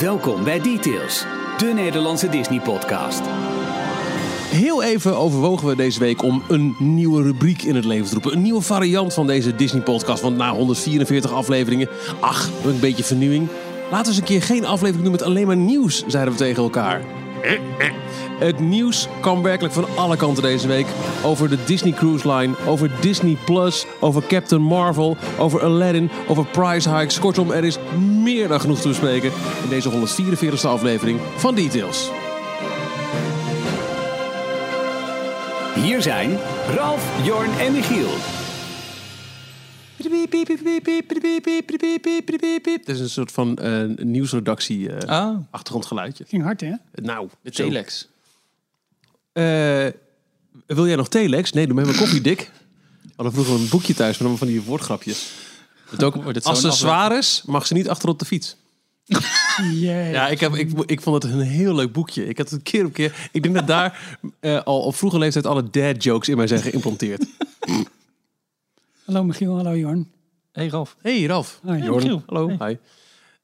Welkom bij Details, de Nederlandse Disney-podcast. Heel even overwogen we deze week om een nieuwe rubriek in het leven te roepen. Een nieuwe variant van deze Disney-podcast. Want na 144 afleveringen, ach, een beetje vernieuwing. Laten we eens een keer geen aflevering doen met alleen maar nieuws, zeiden we tegen elkaar. Het nieuws kwam werkelijk van alle kanten deze week. Over de Disney Cruise Line, over Disney Plus, over Captain Marvel, over Aladdin, over price hikes. Kortom, er is meer dan genoeg te bespreken in deze 144e aflevering van Details. Hier zijn Ralf, Jorn en Michiel. Het is een soort van eh, nieuwsredactie eh, Ah, achtergrondgeluidje. Ging hard, hè? Nou, de telex. Eh, wil jij nog telex? Nee, doe maar even koffie, dik. We hadden vroeger een boekje thuis met allemaal van die woordgrapjes. Het ook, Wordt het als ze zo'n zwaar is, mag ze niet achter op de fiets. Ja, ik, heb, ik, ik vond het een heel leuk boekje. Ik had het keer op keer... Ik denk dat daar al op vroege leeftijd alle dad jokes in mij zijn geïmplanteerd. Hallo Michiel, hallo Jorn. Hey Ralf. Hey Ralf. Hi. Jorn. Michiel. Hallo. Hi.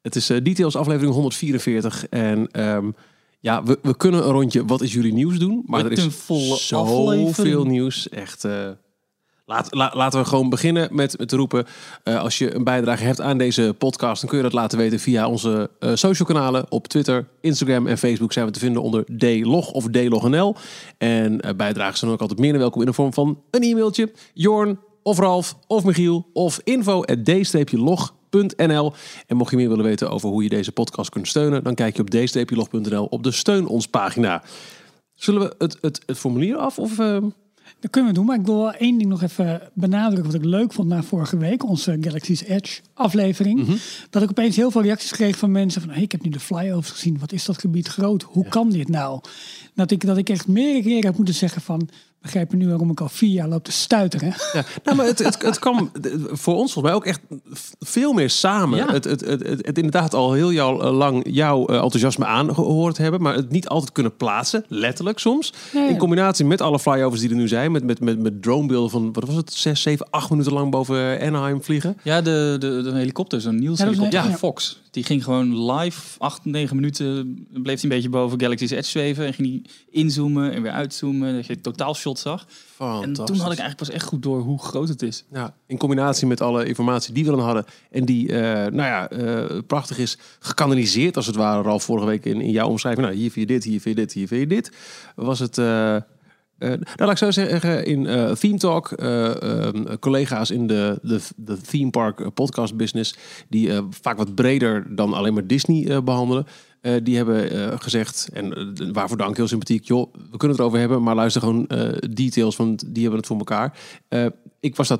Het is eh, Details aflevering 144. En ehm, ja, we, we kunnen een rondje Wat is jullie nieuws doen. Maar Met er is een volle zoveel nieuws. Echt... eh, Laat, la- laten we gewoon beginnen met, met te roepen. eh, als je een bijdrage hebt aan deze podcast, dan kun je dat laten weten via onze eh, social kanalen. Op Twitter, Instagram en Facebook zijn we te vinden onder DLog of DLogNL. En bijdragen zijn ook altijd meer dan welkom in de vorm van een e-mailtje. Jorn of Ralf of Michiel of info log.nl. En mocht je meer willen weten over hoe je deze podcast kunt steunen, dan kijk je op d-log.nl op de steun ons pagina. Zullen we het, het, het formulier af? Of, eh, Dat kunnen we doen, maar ik wil wel één ding nog even benadrukken wat ik leuk vond na vorige week, onze Galaxy's Edge aflevering. Mhm. Dat ik opeens heel veel reacties kreeg van mensen van hey, ik heb nu de flyovers gezien, wat is dat gebied groot? Hoe kan dit nou? Dat ik, dat ik echt meerdere keren heb moeten zeggen van, begrijp je nu waarom ik al vier jaar loop te stuiteren? Ja, nou, maar het, het, het kwam voor ons volgens mij ook echt veel meer samen. Ja. Het, het, het, het, het inderdaad al heel jou, eh, lang jouw eh, enthousiasme aangehoord hebben, maar het niet altijd kunnen plaatsen, letterlijk soms. Ja, ja. In combinatie met alle flyovers die er nu zijn, met, met, met, met dronebeelden van, wat was het, zes, zeven, acht minuten lang boven Anaheim vliegen. Ja, de, de, de helikopter, zo'n Niels helikopter ja. Fox. Die ging gewoon live, 8, 9 minuten, bleef hij een beetje boven Galaxy's Edge zweven. En ging hij inzoomen en weer uitzoomen, dat je het zag. En toen had ik eigenlijk pas echt goed door hoe groot het is. Ja, in combinatie met alle informatie die we dan hadden. En die, eh, nou ja, eh, prachtig is gekanaliseerd als het ware. Al vorige week in, in jouw omschrijving. Nou, hier vind je dit, hier vind je dit, hier vind je dit. Was het... eh, nou, laat ik zo zeggen, in Theme Talk, eh, ehm, collega's in de, de, de theme park podcast business, die vaak wat breder dan alleen maar Disney eh, behandelen, eh, die hebben eh, gezegd, en eh, waarvoor dank, heel sympathiek, joh, we kunnen het erover hebben, maar luister gewoon details, want die hebben het voor elkaar. Ik was daar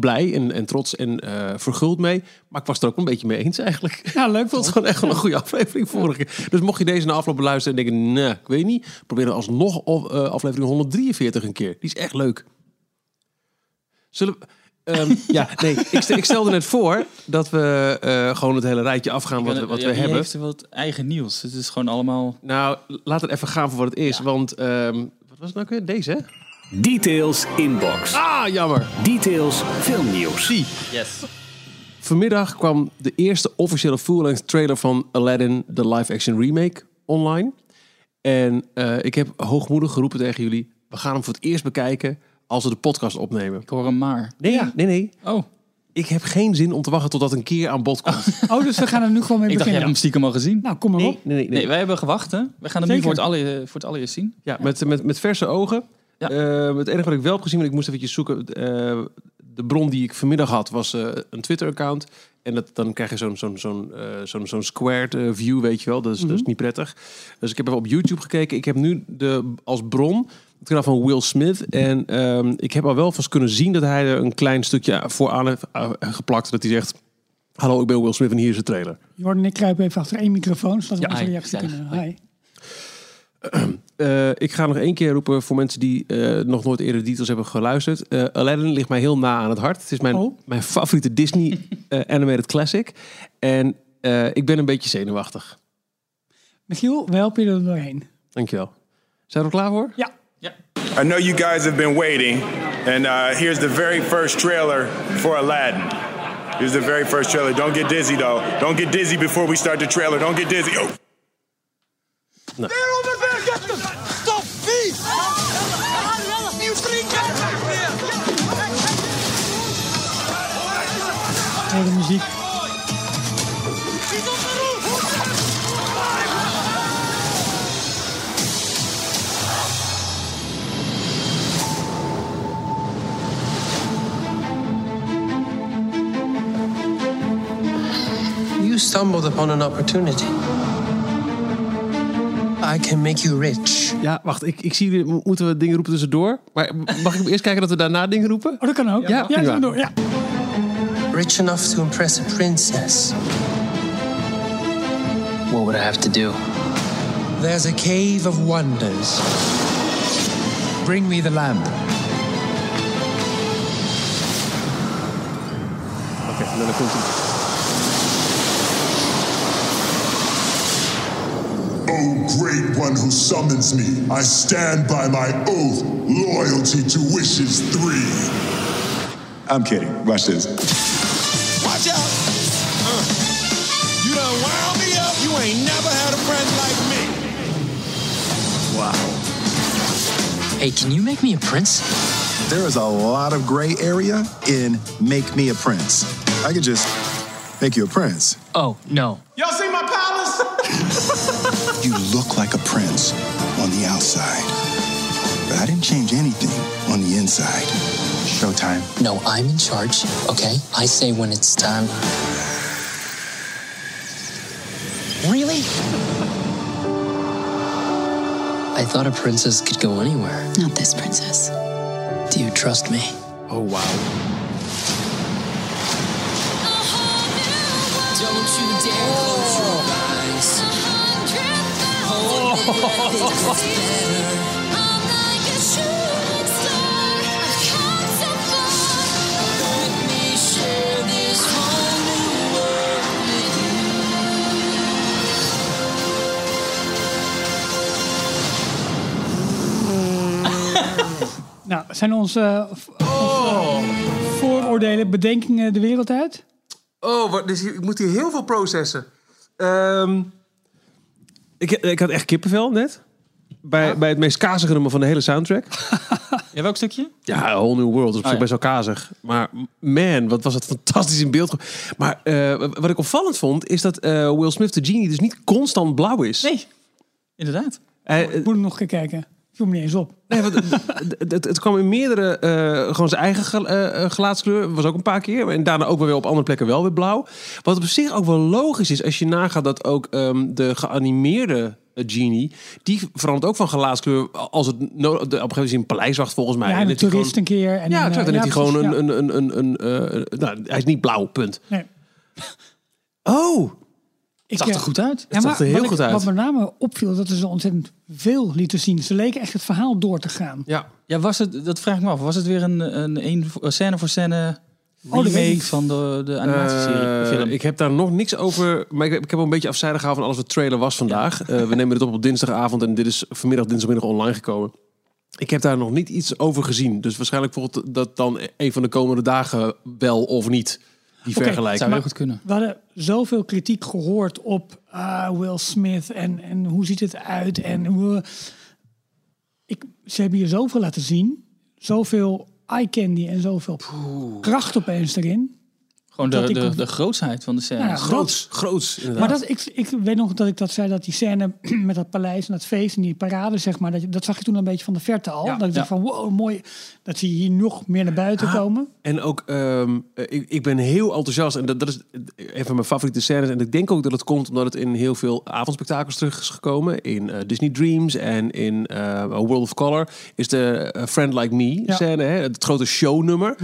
blij en, en trots en verguld mee, maar ik was er ook een beetje mee eens eigenlijk. Ja, leuk Ik vond het gewoon echt wel een goede aflevering vorige keer. Dus mocht je deze na afloop beluisteren en denken, nee, ik weet niet. Probeer dan alsnog of, aflevering 143 een keer. Die is echt leuk. Zullen we... Ehm, ja, nee, ik, stel, ik stelde net voor dat we eh, gewoon het hele rijtje afgaan wat we, wat Ja, we wie hebben. heeft er wat eigen nieuws? Het is gewoon allemaal... Nou, laat het even gaan voor wat het is. Want, ehm, wat was het nou weer? Deze, hè? Details Inbox. Ah, jammer. Details Filmnieuws. Die. Yes. Vanmiddag kwam de eerste officiële full-length trailer van Aladdin, de live-action remake, online. En eh, ik heb hoogmoedig geroepen tegen jullie, we gaan hem voor het eerst bekijken als we de podcast opnemen. Ik hoor hem maar. Nee, nee, nee. Oh, Ik heb geen zin om te wachten tot dat een keer aan bod komt. Oh, dus we gaan er nu gewoon mee ik dacht, jij beginnen. hebt hem stiekem al gezien. Nou, kom maar Nee, op. nee, nee. nee. Nee, wij hebben gewacht, hè? We gaan hem nu voor het, alle, voor het allereerst zien. Ja, met, met, met verse ogen. Ja. Eh, het enige wat ik wel heb gezien, want ik moest eventjes zoeken. eh, de bron die ik vanmiddag had, was eh, een Twitter-account. En dat, dan krijg je zo'n zo'n zo'n eh, zo'n zo'n squared view, weet je wel. Dat is, dat is niet prettig. Dus ik heb even op YouTube gekeken. Ik heb nu de, als bron het kanaal van Will Smith. En ehm, ik heb al wel vast kunnen zien dat hij er een klein stukje voor aan heeft eh, geplakt. Dat hij zegt, hallo, ik ben Will Smith en hier is de trailer. Jorn en ik kruipen even achter één microfoon, zodat we Ja, onze reactie kunnen... Hi. Eh, ik ga nog één keer roepen voor mensen die eh, nog nooit eerder details hebben geluisterd. Eh, Aladdin ligt mij heel na aan het hart. Het is mijn, Oh. mijn favoriete Disney animated classic. En eh, ik ben een beetje zenuwachtig. Michiel, we helpen je er doorheen. Dankjewel. Zijn we er klaar voor? Ja. Ja. I know you guys have been waiting, and uh, here's the very first trailer for Aladdin. Here's the very first trailer. Don't get dizzy though. Don't get dizzy before we start the trailer. Don't get dizzy. Oh. Stop, vies! Hele muziek. Stumbled upon an opportunity. I can make you rich. Ja, wacht, ik, ik zie, jullie- moeten we dingen roepen tussendoor? Maar mag ik eerst kijken dat we daarna dingen roepen? Oh, dat kan ook. Ja, Ja, door. ja. Rich enough to impress a princess. What would I have to do? There's a cave of wonders. Bring me the lamp. Oké, nou, dan komt het. Oh, great one who summons me, I stand by my oath, loyalty to wishes three. I'm kidding. Watch this. Watch out! Uh, you done wound me up. You ain't never had a friend like me. Wow. Hey, can you make me a prince? There is a lot of gray area in make me a prince. I could just make you a prince. Oh, no. Y'all like a prince on the outside. But I didn't change anything on the inside. Showtime. No, I'm in charge, okay? I say when it's time. Really? I thought a princess could go anywhere. Not this princess. Do you trust me? Oh, wow. Don't you dare close your Nou, zijn onze, v- onze vooroordelen, bedenkingen de wereld uit? Oh, wat, dus ik moet hier heel veel processen. Ehm, ik, ik had echt kippenvel net. Bij, bij het meest kazige nummer van de hele soundtrack. Ja, welk stukje? Ja, Whole New World. Dat is Oh, ja. best wel kazig. Maar man, wat was het fantastisch in beeld. Maar eh, wat ik opvallend vond, is dat eh, Will Smith, de genie, dus niet constant blauw is. Nee, inderdaad. Ik moet nog een keer kijken. Viel me niet eens op. Nee, want het, het, het kwam in meerdere, eh, gewoon zijn eigen gel- eh, eh, gelaatskleur, was ook een paar keer. En daarna ook weer op andere plekken wel weer blauw. Wat op zich ook wel logisch is, als je nagaat dat ook ehm, de geanimeerde genie, die verandert ook van gelaatskleur als het no- de, op een gegeven moment een paleiswacht volgens mij. Ja, En een toerist een keer. En ja, exact. Dan heeft hij gewoon een, een, een, een, een, nou, hij is niet blauw, punt. Nee. Oh, Ik, zag er eh, goed uit. Ja, zag er heel ik- goed uit. Wat met name opviel, dat er zo ontzettend veel lieten zien. Ze leken echt het verhaal door te gaan. ja. Ja, was het, dat vraag ik me af. Was het weer een, een, een, een scène voor scène Oh, remake van de, de animatieserie? Eh, film? ik heb daar nog niks over. Maar ik, heb- ik heb wel een beetje afzijdig gehouden van alles wat trailer was vandaag. Eh, we nemen het op op dinsdagavond en dit is vanmiddag dinsdagmiddag online gekomen. Ik heb daar nog niet iets over gezien. Dus waarschijnlijk volgt dat dan een van de komende dagen wel of niet. Die Oké, vergelijking. zou heel goed kunnen. We hadden zoveel kritiek gehoord op ah, Will Smith en, en hoe ziet het uit. En hoe, ik, ze hebben hier zoveel laten zien. Zoveel eye candy en zoveel kracht opeens erin. Gewoon de, de, grootsheid van de scène. Ja, Groots, groots inderdaad. Maar dat, ik, ik weet nog dat ik dat zei, dat die scène met dat paleis en dat feest en die parade, zeg maar, dat, je- dat zag je toen een beetje van de verte al. Ja, dat ik dacht van, wow, mooi. Dat zie je hier nog meer naar buiten Ah, komen. En ook, ehm, eh, ik, ik ben heel enthousiast. En dat, dat is een van mijn favoriete scènes. En ik denk ook dat het komt omdat het in heel veel avondspectakels terug is gekomen. In eh, Disney Dreams en in eh, A World of Color. Is de Friend Like Me Ja. scène. Hè? Het grote shownummer.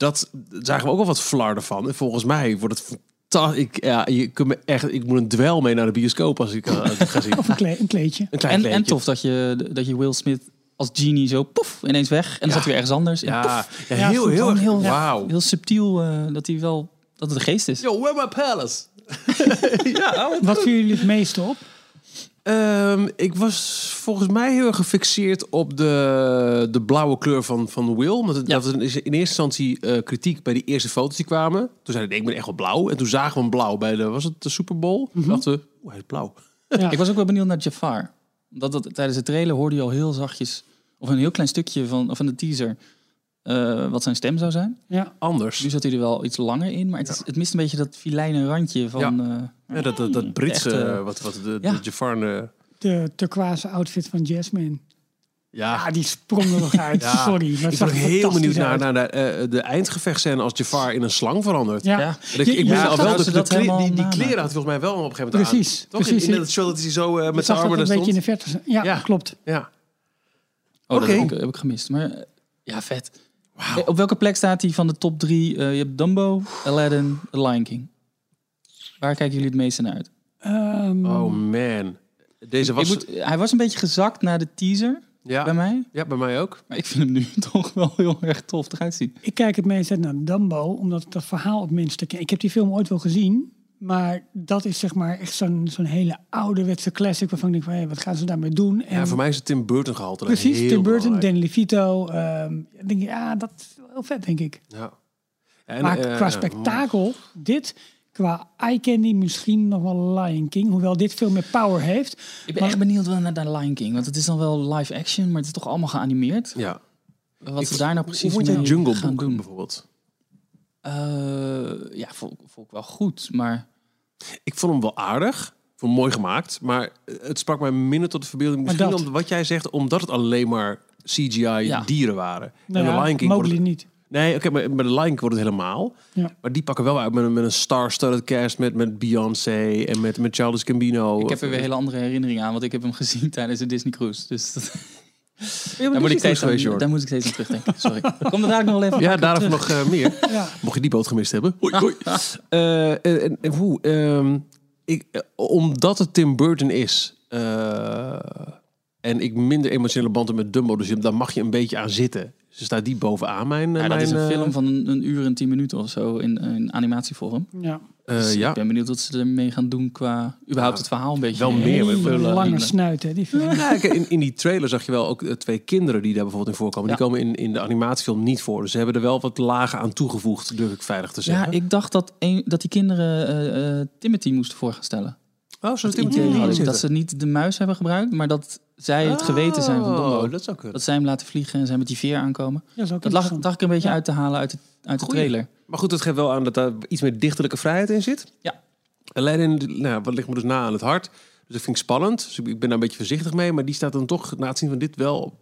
Dat zagen we ook al wat flarden van. En volgens mij wordt het fantastisch. Ik, ja, je kunt me echt, ik moet een dwel mee naar de bioscoop als ik het ga zien. Of een, kle- een kleedje. Een klein En, kleedje. en tof dat je, dat je Will Smith als genie zo poef ineens weg. En dan Ja. zat hij weer ergens anders. Ja, poef, ja, Ja, heel, heel, heel- Wauw. heel subtiel eh, dat hij wel dat het de geest is. Yo, where my palace? ja, wat Wat viel jullie het meeste op? Ehm, ik was volgens mij heel erg gefixeerd op de, de blauwe kleur van, van Will. Want het, Ja. dat was in eerste instantie eh, kritiek bij die eerste foto's die kwamen. Toen zeiden ik ben echt wel blauw. En toen zagen we hem blauw bij de, was het de Super Bowl? Toen dachten we, oeh, hij is blauw. Ja. Ik was ook wel benieuwd naar Jafar. Dat, dat, tijdens de trailer hoorde je al heel zachtjes, of een heel klein stukje van, van de teaser, eh, wat zijn stem zou zijn. Ja. Anders. Nu zat hij er wel iets langer in, maar het, is, het mist een beetje dat filijne randje van... eh, Ja, dat, dat, dat Britse, eh, wat, wat de, ja. de Jafar... eh, De turquoise outfit van Jasmine. ja, Ja, die sprong er nog uit. Ja. Sorry. Maar het ik zag ben heel benieuwd naar, naar de, eh, de eindgevechtscène als Jafar in een slang verandert. Ja. Ja. Ik, ik Ja, ben al wel de, kle- die, die kleren had hij volgens mij wel op een gegeven moment Precies, aan. Toch? precies. In, in dat show dat hij zo eh, Je met zijn dat armen een daar beetje in stond. de verte. Ja, Ja. klopt. Ja. Oh, dat Oké. heb, ik, heb ik gemist. Maar ja, vet. Eh, Op welke plek staat hij van de top drie? Eh, je hebt Dumbo, Aladdin, The Lion King. Waar kijken jullie het meeste naar uit? Ehm, Oh man. Deze was... moet, hij was een beetje gezakt na de teaser ja. bij mij. ja, bij mij ook. Maar ik vind hem nu toch wel heel erg tof eruit zien. Ik kijk het meest uit naar Dumbo, omdat ik dat verhaal het minste ken. Ik heb die film ooit wel gezien, maar dat is zeg maar echt zo'n zo'n hele ouderwetse classic waarvan ik denk van, hé, wat gaan ze daarmee doen? En Ja, voor mij is het Tim Burton gehalte. precies, heel Tim Burton, belangrijk. Danny DeVito. ehm, ik denk, ja, dat is wel heel vet, denk ik. Ja. En, maar eh, qua spektakel, dit, qua eye candy misschien nog wel Lion King, hoewel dit veel meer power heeft. Ik ben Maar- echt benieuwd wel naar de Lion King. Want het is dan wel live action, maar het is toch allemaal geanimeerd. Ja. Wat Ik- ze daar nou Hoe precies jij mee Jungle gaan Book doen. bijvoorbeeld? Eh, ja, vond, vond ik wel goed. Maar Ik vond hem wel aardig. Ik vond hem mooi gemaakt. Maar het sprak mij minder tot de verbeelding. Misschien dat- om wat jij zegt, omdat het alleen maar CGI Ja. dieren waren. Nou en ja, de Lion King wordt Mowgli het- niet. Nee, oké, maar met de Lion King wordt het helemaal. Ja. Maar die pakken wel uit met een, met een star-studded cast. Met, met Beyoncé en met, met Childish Gambino. ik heb er weer hele andere herinneringen aan. Want ik heb hem gezien tijdens de Disney Cruise. Dus dat, daar, moet ik steeds geweest, aan, daar moet ik steeds aan terugdenken. Sorry. Kom er daar nog wel even Ja, daarover nog eh, meer. Ja. Mocht je die boot gemist hebben. Hoi, hoi. Eh, en, hoe? ehm, ik, eh, omdat het Tim Burton is. eh, en ik minder emotionele band heb met Dumbo. Dus daar mag je een beetje aan zitten. Dus staat die bovenaan mijn... eh, Ja, dat is mijn, een eh, film van een, een uur en tien minuten of zo in, in animatievorm. Ja. eh, Dus ja. Ik ben benieuwd wat ze ermee gaan doen qua überhaupt het verhaal een beetje. wel meer, eh, lange snuit, hè, die film. Ja, kijk, in, in die trailer zag je wel ook eh, twee kinderen die daar bijvoorbeeld in voorkomen. Ja. Die komen in, in de animatiefilm niet voor. Dus ze hebben er wel wat lagen aan toegevoegd, durf ik veilig te Ja, zeggen. ik dacht dat, een, dat die kinderen eh, eh, Timothy moesten voor gaan stellen. Oh, zo Dat, idee had ik, dat ze niet de muis hebben gebruikt, maar dat zij het geweten zijn van Dumbo. Oh, dat zou kunnen. Dat zij hem laten vliegen en zij met die veer aankomen. Ja, Dat lag, dacht ik een beetje Ja. uit te halen uit de, uit de Goeie. trailer. Maar goed, dat geeft wel aan dat daar iets meer dichterlijke vrijheid in zit. Ja. Aladdin, nou, wat ligt me dus na aan het hart. Dus dat vind ik spannend. Dus ik ben daar een beetje voorzichtig mee. Maar die staat dan toch, na het zien van dit, wel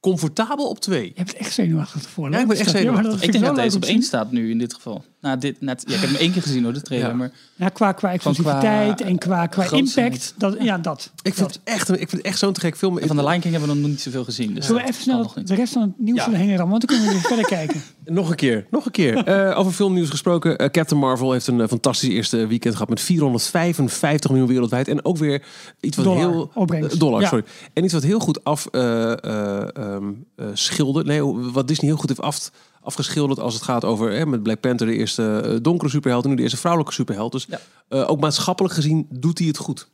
comfortabel op twee. Je hebt echt zenuwachtig ervoor. Ja, ik ben echt zenuwachtig. Ik denk dat deze op één staat nu in dit geval. Nou, dit, net, ja, ik heb hem één keer gezien hoor, de trailer. Ja. Maar. Ja, qua, qua exclusiviteit en qua, qua impact. Dat, ja, dat. Ik vind, het echt, een- ik vind het echt zo'n te gek film. en van de Lion King hebben we nog niet zoveel gezien. Dus Zullen we dat even snel de rest van het nieuws Ja. ja. heen rammen? Want dan kunnen we weer verder kijken. Nog een keer, nog een keer. Eh, over filmnieuws gesproken. Eh, Captain Marvel heeft een eh, fantastisch eerste weekend gehad met 455 miljoen wereldwijd. En ook weer iets wat Dollar, heel... opbrengst. Eh, dollar, Ja. sorry. En iets wat heel goed af eh, eh, ehm, eh, schildert. Nee, wat Disney heel goed heeft af, afgeschilderd als het gaat over... Hè, met Black Panther de eerste eh, donkere superheld en nu de eerste vrouwelijke superheld. Dus Ja. eh, ook maatschappelijk gezien doet hij het goed.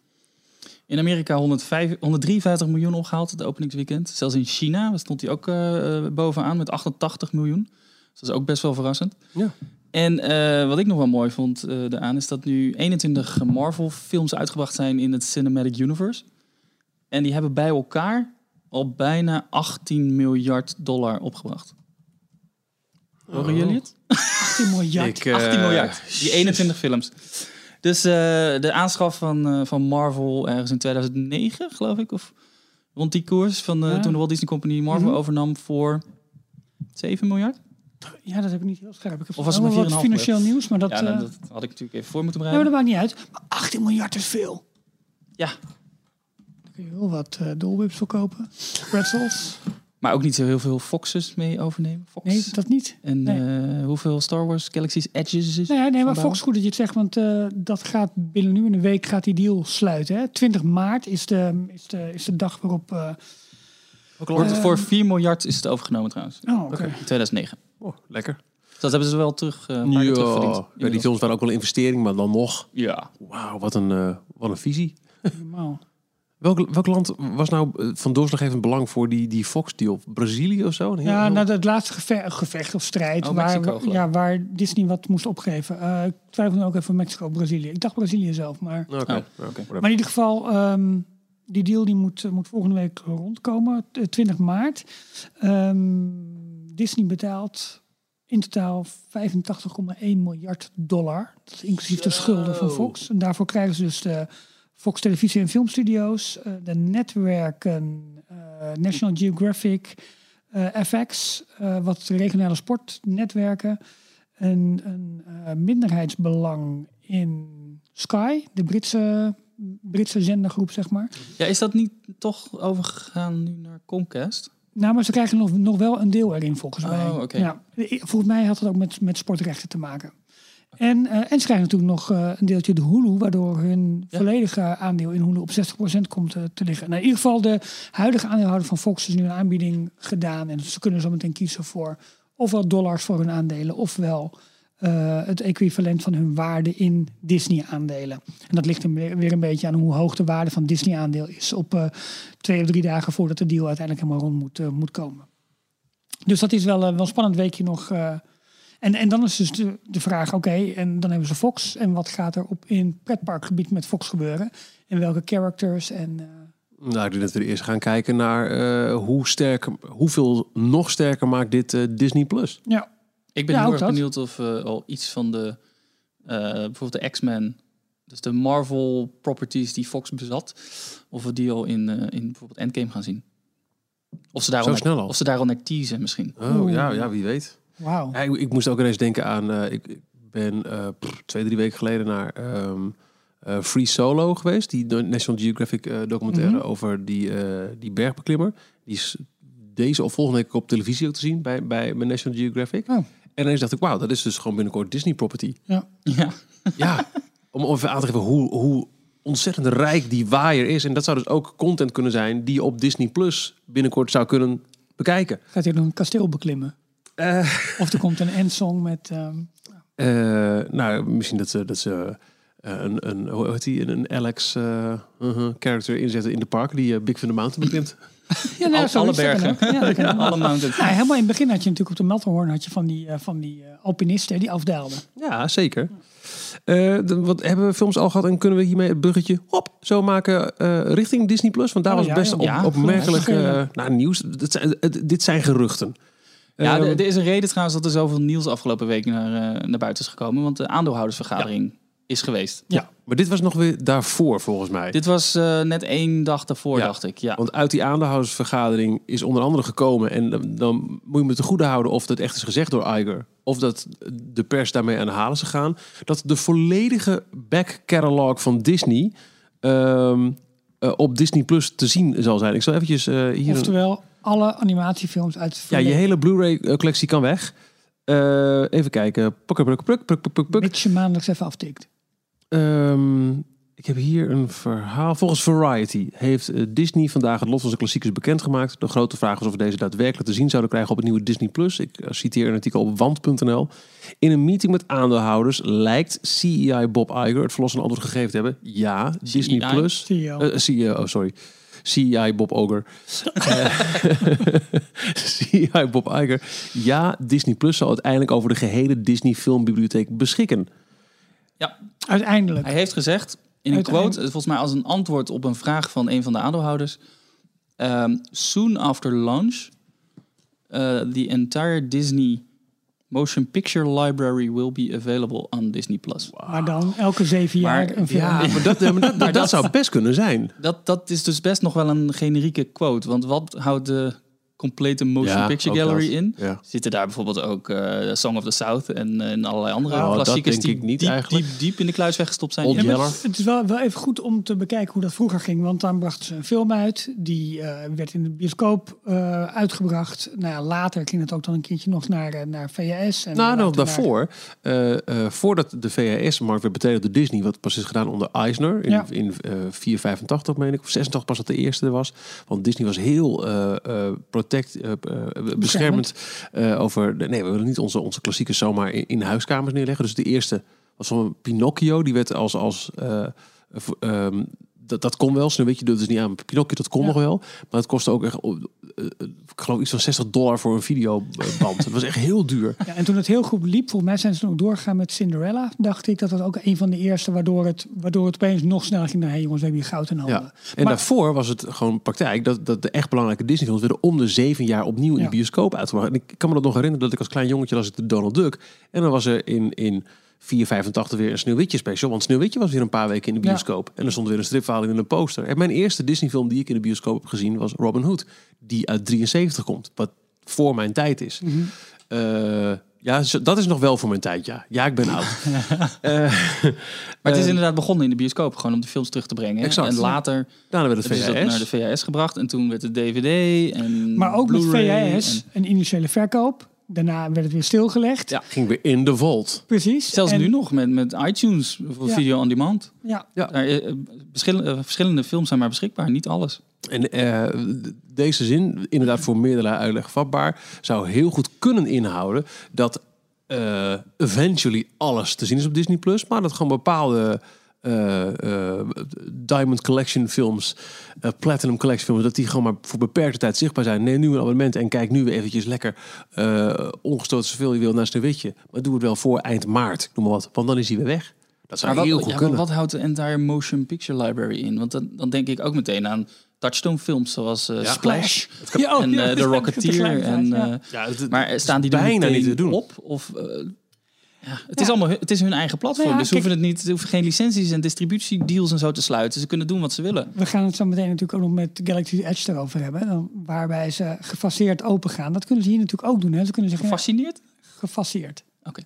In Amerika 105, 153 miljoen opgehaald het openingsweekend. Zelfs in China stond hij ook eh, bovenaan met 88 miljoen. Dus dat is ook best wel verrassend. Ja. En wat ik nog wel mooi vond eh daaraan is dat nu 21 Marvel films uitgebracht zijn in het Cinematic Universe. En die hebben bij elkaar al bijna 18 miljard dollar opgebracht. Horen jullie het? 18 miljard. Ik, eh, 18 miljard. Die 21 films. Dus eh, de aanschaf van, eh, van Marvel ergens in 2009, geloof ik. Of rond die koers van eh, Ja. toen de Walt Disney Company Marvel Mhm. overnam voor 7 miljard. Ja, dat heb ik niet heel scherp. Ik heb Of was het wat 4,5 financieel nieuws, maar dat... ja, eh, nou, dat had ik natuurlijk even voor moeten ja, maar bereiden. dat maakt niet uit. Maar 18 miljard is veel. Ja, Dan kun je wel wat eh dolwips verkopen. Pretzels. Maar ook niet zo heel veel Foxes mee overnemen. Fox. Nee, dat niet. En nee. eh, hoeveel Star Wars Galaxy's Edges is? Nee, nee maar. Fox, goed dat je het zegt, want eh, dat gaat binnen nu in een week gaat die deal sluiten. Hè? 20 maart is de, is de, is de dag waarop... eh, Wordt, voor 4 miljard is het overgenomen trouwens. oh, oké. In 2009. Oh, lekker. Dus dat hebben ze wel terug, eh, terugverdiend. Ja, die films waren ook wel een investering, maar dan nog. Ja. Wauw, wat een, wat een visie. Normaal. Welk, welk land was nou eh, van doorslaggevend belang voor die, die Fox-deal? Brazilië of zo? Heel- Ja, heel- nou, het laatste gevecht, gevecht of strijd Oh, waar, Mexico, ja, waar Disney wat moest opgeven. Eh, ik twijfel nu ook even Mexico, Brazilië. Ik dacht Brazilië zelf, maar... Oké, Oh, oké. Maar in ieder geval, ehm, die deal die moet, eh, moet volgende week rondkomen, t- 20 maart. Ehm, Disney betaalt in totaal 85,1 miljard dollar. Dat is inclusief de schulden van Fox. En daarvoor krijgen ze dus de Fox Televisie en Filmstudio's, eh, de netwerken, eh, National Geographic, eh, FX, wat regionale sportnetwerken, een, een minderheidsbelang in Sky, de Britse, Britse zendergroep, zeg maar. Ja, is dat niet toch overgegaan nu naar Comcast? Nou, maar ze krijgen nog, nog wel een deel erin, volgens Oh, mij. Ja, volgens mij had het ook met, met sportrechten te maken. En, eh, en ze krijgen natuurlijk nog eh, een deeltje de Hulu, waardoor hun Ja. volledige aandeel in Hulu op 60% komt eh, te liggen. Nou, in ieder geval, de huidige aandeelhouder van Fox is nu een aanbieding gedaan. En ze kunnen zo meteen kiezen voor ofwel dollars voor hun aandelen, ofwel het equivalent van hun waarde in Disney-aandelen. En dat ligt er weer een beetje aan hoe hoog de waarde van Disney-aandeel is op twee of drie dagen voordat de deal uiteindelijk helemaal rond moet, moet komen. Dus dat is wel, wel een spannend weekje nog. En, en dan is dus de, de vraag, oké, en dan hebben ze Fox. En wat gaat er op in pretparkgebied met Fox gebeuren? En welke characters? En, eh, Nou, ik denk dat we eerst gaan kijken naar eh, hoe sterk, hoeveel nog sterker maakt dit eh, Disney Plus. ja, Ik ben Ja, heel erg dat. benieuwd of al iets van de, eh, bijvoorbeeld de X-Men, dus de Marvel properties die Fox bezat, of we die al in, eh, in bijvoorbeeld Endgame gaan zien. Of ze daar, Zo al, snel al? Of ze daar al naar teasen misschien. Oh ja, ja, wie weet. Wauw. Ja, ik, ik moest ook ineens denken aan. eh, ik, ik ben eh, pff, twee, drie weken geleden naar ehm, eh, Free Solo geweest. Die National Geographic eh, documentaire Mhm. over die, eh, die bergbeklimmer. Die is deze of volgende week op televisie ook te zien bij, bij, bij National Geographic. Oh. En ineens dacht ik, wauw, dat is dus gewoon binnenkort Disney property. Ja. Ja. Ja, om even aan te geven hoe, hoe ontzettend rijk die waaier is. En dat zou dus ook content kunnen zijn die je op Disney Plus binnenkort zou kunnen bekijken. Gaat hij nog een kasteel beklimmen? Of er komt een endsong met... ehm, Eh, nou, misschien dat ze, dat ze eh, een, een, hoe heet die, een, Alex eh, uh-huh, character inzetten in de park die eh, Big Van the Mountain beklimt. ja, nou, Al- alle bergen. Ja. Alle mountains. Nou, helemaal in het begin had je natuurlijk op de Melterhorn had je van die, eh, van die eh, alpinisten die afdaalden. Ja, zeker. Eh, de- wat hebben we films al gehad en kunnen we hiermee het bruggetje hop, zo maken eh, richting Disney Plus? Want daar Oh, was ja, best ja. op, Ja, opmerkelijk eh, nou, nieuws. Dit zijn, dit zijn geruchten. Ja, Ehm, er- is een reden trouwens dat er zoveel nieuws afgelopen week naar, eh, naar buiten is gekomen. Want de aandeelhoudersvergadering is geweest. maar dit was nog weer daarvoor volgens mij. Dit was eh, net één dag daarvoor, Ja. dacht ik. Ja. Want uit die aandeelhoudersvergadering is onder andere gekomen... en dan, dan moet je me te goede houden of dat echt is gezegd door Iger... of dat de pers daarmee aan de halen is gegaan... dat de volledige back catalog van Disney... ehm, eh, op Disney Plus te zien zal zijn. Ik zal eventjes eh, hier... Oftewel, alle animatiefilms uit het ja, je hele Blu-ray-collectie kan weg. Eh, even kijken. Puk, puk, puk, puk, puk, puk, puk. Mits je maandelijks even aftikt. Ehm, ik heb hier een verhaal. Volgens Variety heeft eh, Disney vandaag het lot van zijn klassiekers bekendgemaakt. De grote vraag is of we deze daadwerkelijk te zien zouden krijgen op het nieuwe Disney Plus. Ik eh, citeer een artikel op wand.nl. In een meeting met aandeelhouders lijkt CEI Bob Iger het verlossende antwoord gegeven te hebben. Ja, Disney CEI? Plus. CEO. Eh, CEO, oh, sorry. CEI Bob Oger. Eh, CEI Bob Iger. Ja, Disney Plus zal uiteindelijk over de gehele Disney filmbibliotheek beschikken. ja, Uiteindelijk. hij heeft gezegd in een quote, volgens mij als een antwoord op een vraag van een van de aandeelhouders. ehm, soon after launch, uh, the entire Disney motion picture library will be available on Disney Plus. Maar dan elke zeven Maar- jaar een film. Ja, maar dat, maar dat, dat, dat- zou best kunnen zijn. Dat, dat is dus best nog wel een generieke quote. Want wat houdt de complete motion Ja, picture gallery dat. in? Ja. Zitten daar bijvoorbeeld ook eh, Song of the South en, en allerlei andere dat klassiekers die ik niet diep, eigenlijk. diep, diep in de kluis weggestopt zijn? Ja, het is wel, wel even goed om te bekijken hoe dat vroeger ging. Want dan brachten ze een film uit. Die eh, werd in de bioscoop eh, uitgebracht. Nou ja, later ging het ook dan een keertje nog naar, naar VHS. En Nou, nog naar- daarvoor. eh, eh, voordat de VHS-markt werd betegeld door Disney, wat pas is gedaan onder Eisner in, Ja. in eh 485, meen ik, of 86 pas dat de eerste er was. Want Disney was heel eh, eh, protect, eh, eh, beschermend eh, over. De, nee, we willen niet onze, onze klassiekers zomaar in, in huiskamers neerleggen. Dus de eerste was van Pinocchio, die werd als, als eh, ehm, dat, dat kon wel. Sneeuwwitje doet dus niet aan. Pinocchio, dat kon nog wel. Maar het kostte ook echt, eh, eh, ik geloof iets van 60 dollar voor een videoband. het was echt heel duur. Ja, en toen het heel goed liep, volgens mij zijn ze nog doorgegaan met Cinderella. Dacht ik dat was ook een van de eerste waardoor het, waardoor het opeens nog sneller ging. naar hey jongens, we hebben hier goud in handen. Ja. En daarvoor was het gewoon praktijk dat, dat de echt belangrijke Disney-films werden om de zeven jaar opnieuw in de bioscoop uitgebracht. En ik kan me dat nog herinneren dat ik als klein jongetje las ik de Donald Duck. En dan was er in, in 485 weer een Sneeuwwitje special. Want Sneeuwwitje was weer een paar weken in de Ja. bioscoop. En er stond weer een stripverhaal in een poster. En mijn eerste Disney-film die ik in de bioscoop heb gezien was Robin Hood. Die uit 73 komt. Wat voor mijn tijd is. Mhm. Eh, ja, dat is nog wel voor mijn tijd, ja. Ja, ik ben oud. Eh, Maar het is eh, inderdaad begonnen in de bioscoop, gewoon om de films terug te brengen. Exact. En later Daarna werd het VHS. naar de VHS gebracht. En toen werd het DVD en Maar ook met VHS, en- een initiële verkoop. Daarna werd het weer stilgelegd. Ja. Ging weer in de vault. Precies. Zelfs En- nu nog met, met iTunes voor Ja. video on demand. Ja. Daar, eh, verschillende, eh, verschillende films zijn maar beschikbaar, niet alles. En eh, deze zin, inderdaad voor meerdere uitleg vatbaar, zou heel goed kunnen inhouden dat eh, eventually alles te zien is op Disney Plus, maar dat gewoon bepaalde eh, eh, Diamond Collection films, eh, Platinum Collection films, dat die gewoon maar voor beperkte tijd zichtbaar zijn. Neem nu een abonnement en kijk nu eventjes lekker ongestoord zoveel je wil naar Sneeuwwitje. Maar doe het wel voor eind maart, noem maar wat, want dan is hij weer weg. Dat zou Maar heel wat, goed ja, kunnen. wat houdt de entire motion picture library in? Want dan, dan denk ik ook meteen aan Touchstone films zoals Ja. Splash Ja, oh, en ja, The Rocketeer. En, het- maar staan die bijna niet te doen. op? Of, ja, het, Ja. is allemaal, hun- het is hun eigen platform. Nou ja, dus ze hoeven, het niet, ze hoeven geen licenties en distributiedeals en zo te sluiten. Ze kunnen doen wat ze willen. We gaan het zo meteen natuurlijk ook nog met Galaxy Edge erover hebben. Dan, waarbij ze gefaseerd open gaan. Dat kunnen ze hier natuurlijk ook doen. Hè. Ze kunnen zeggen, ja, Gefascineerd? gefaseerd. Oké.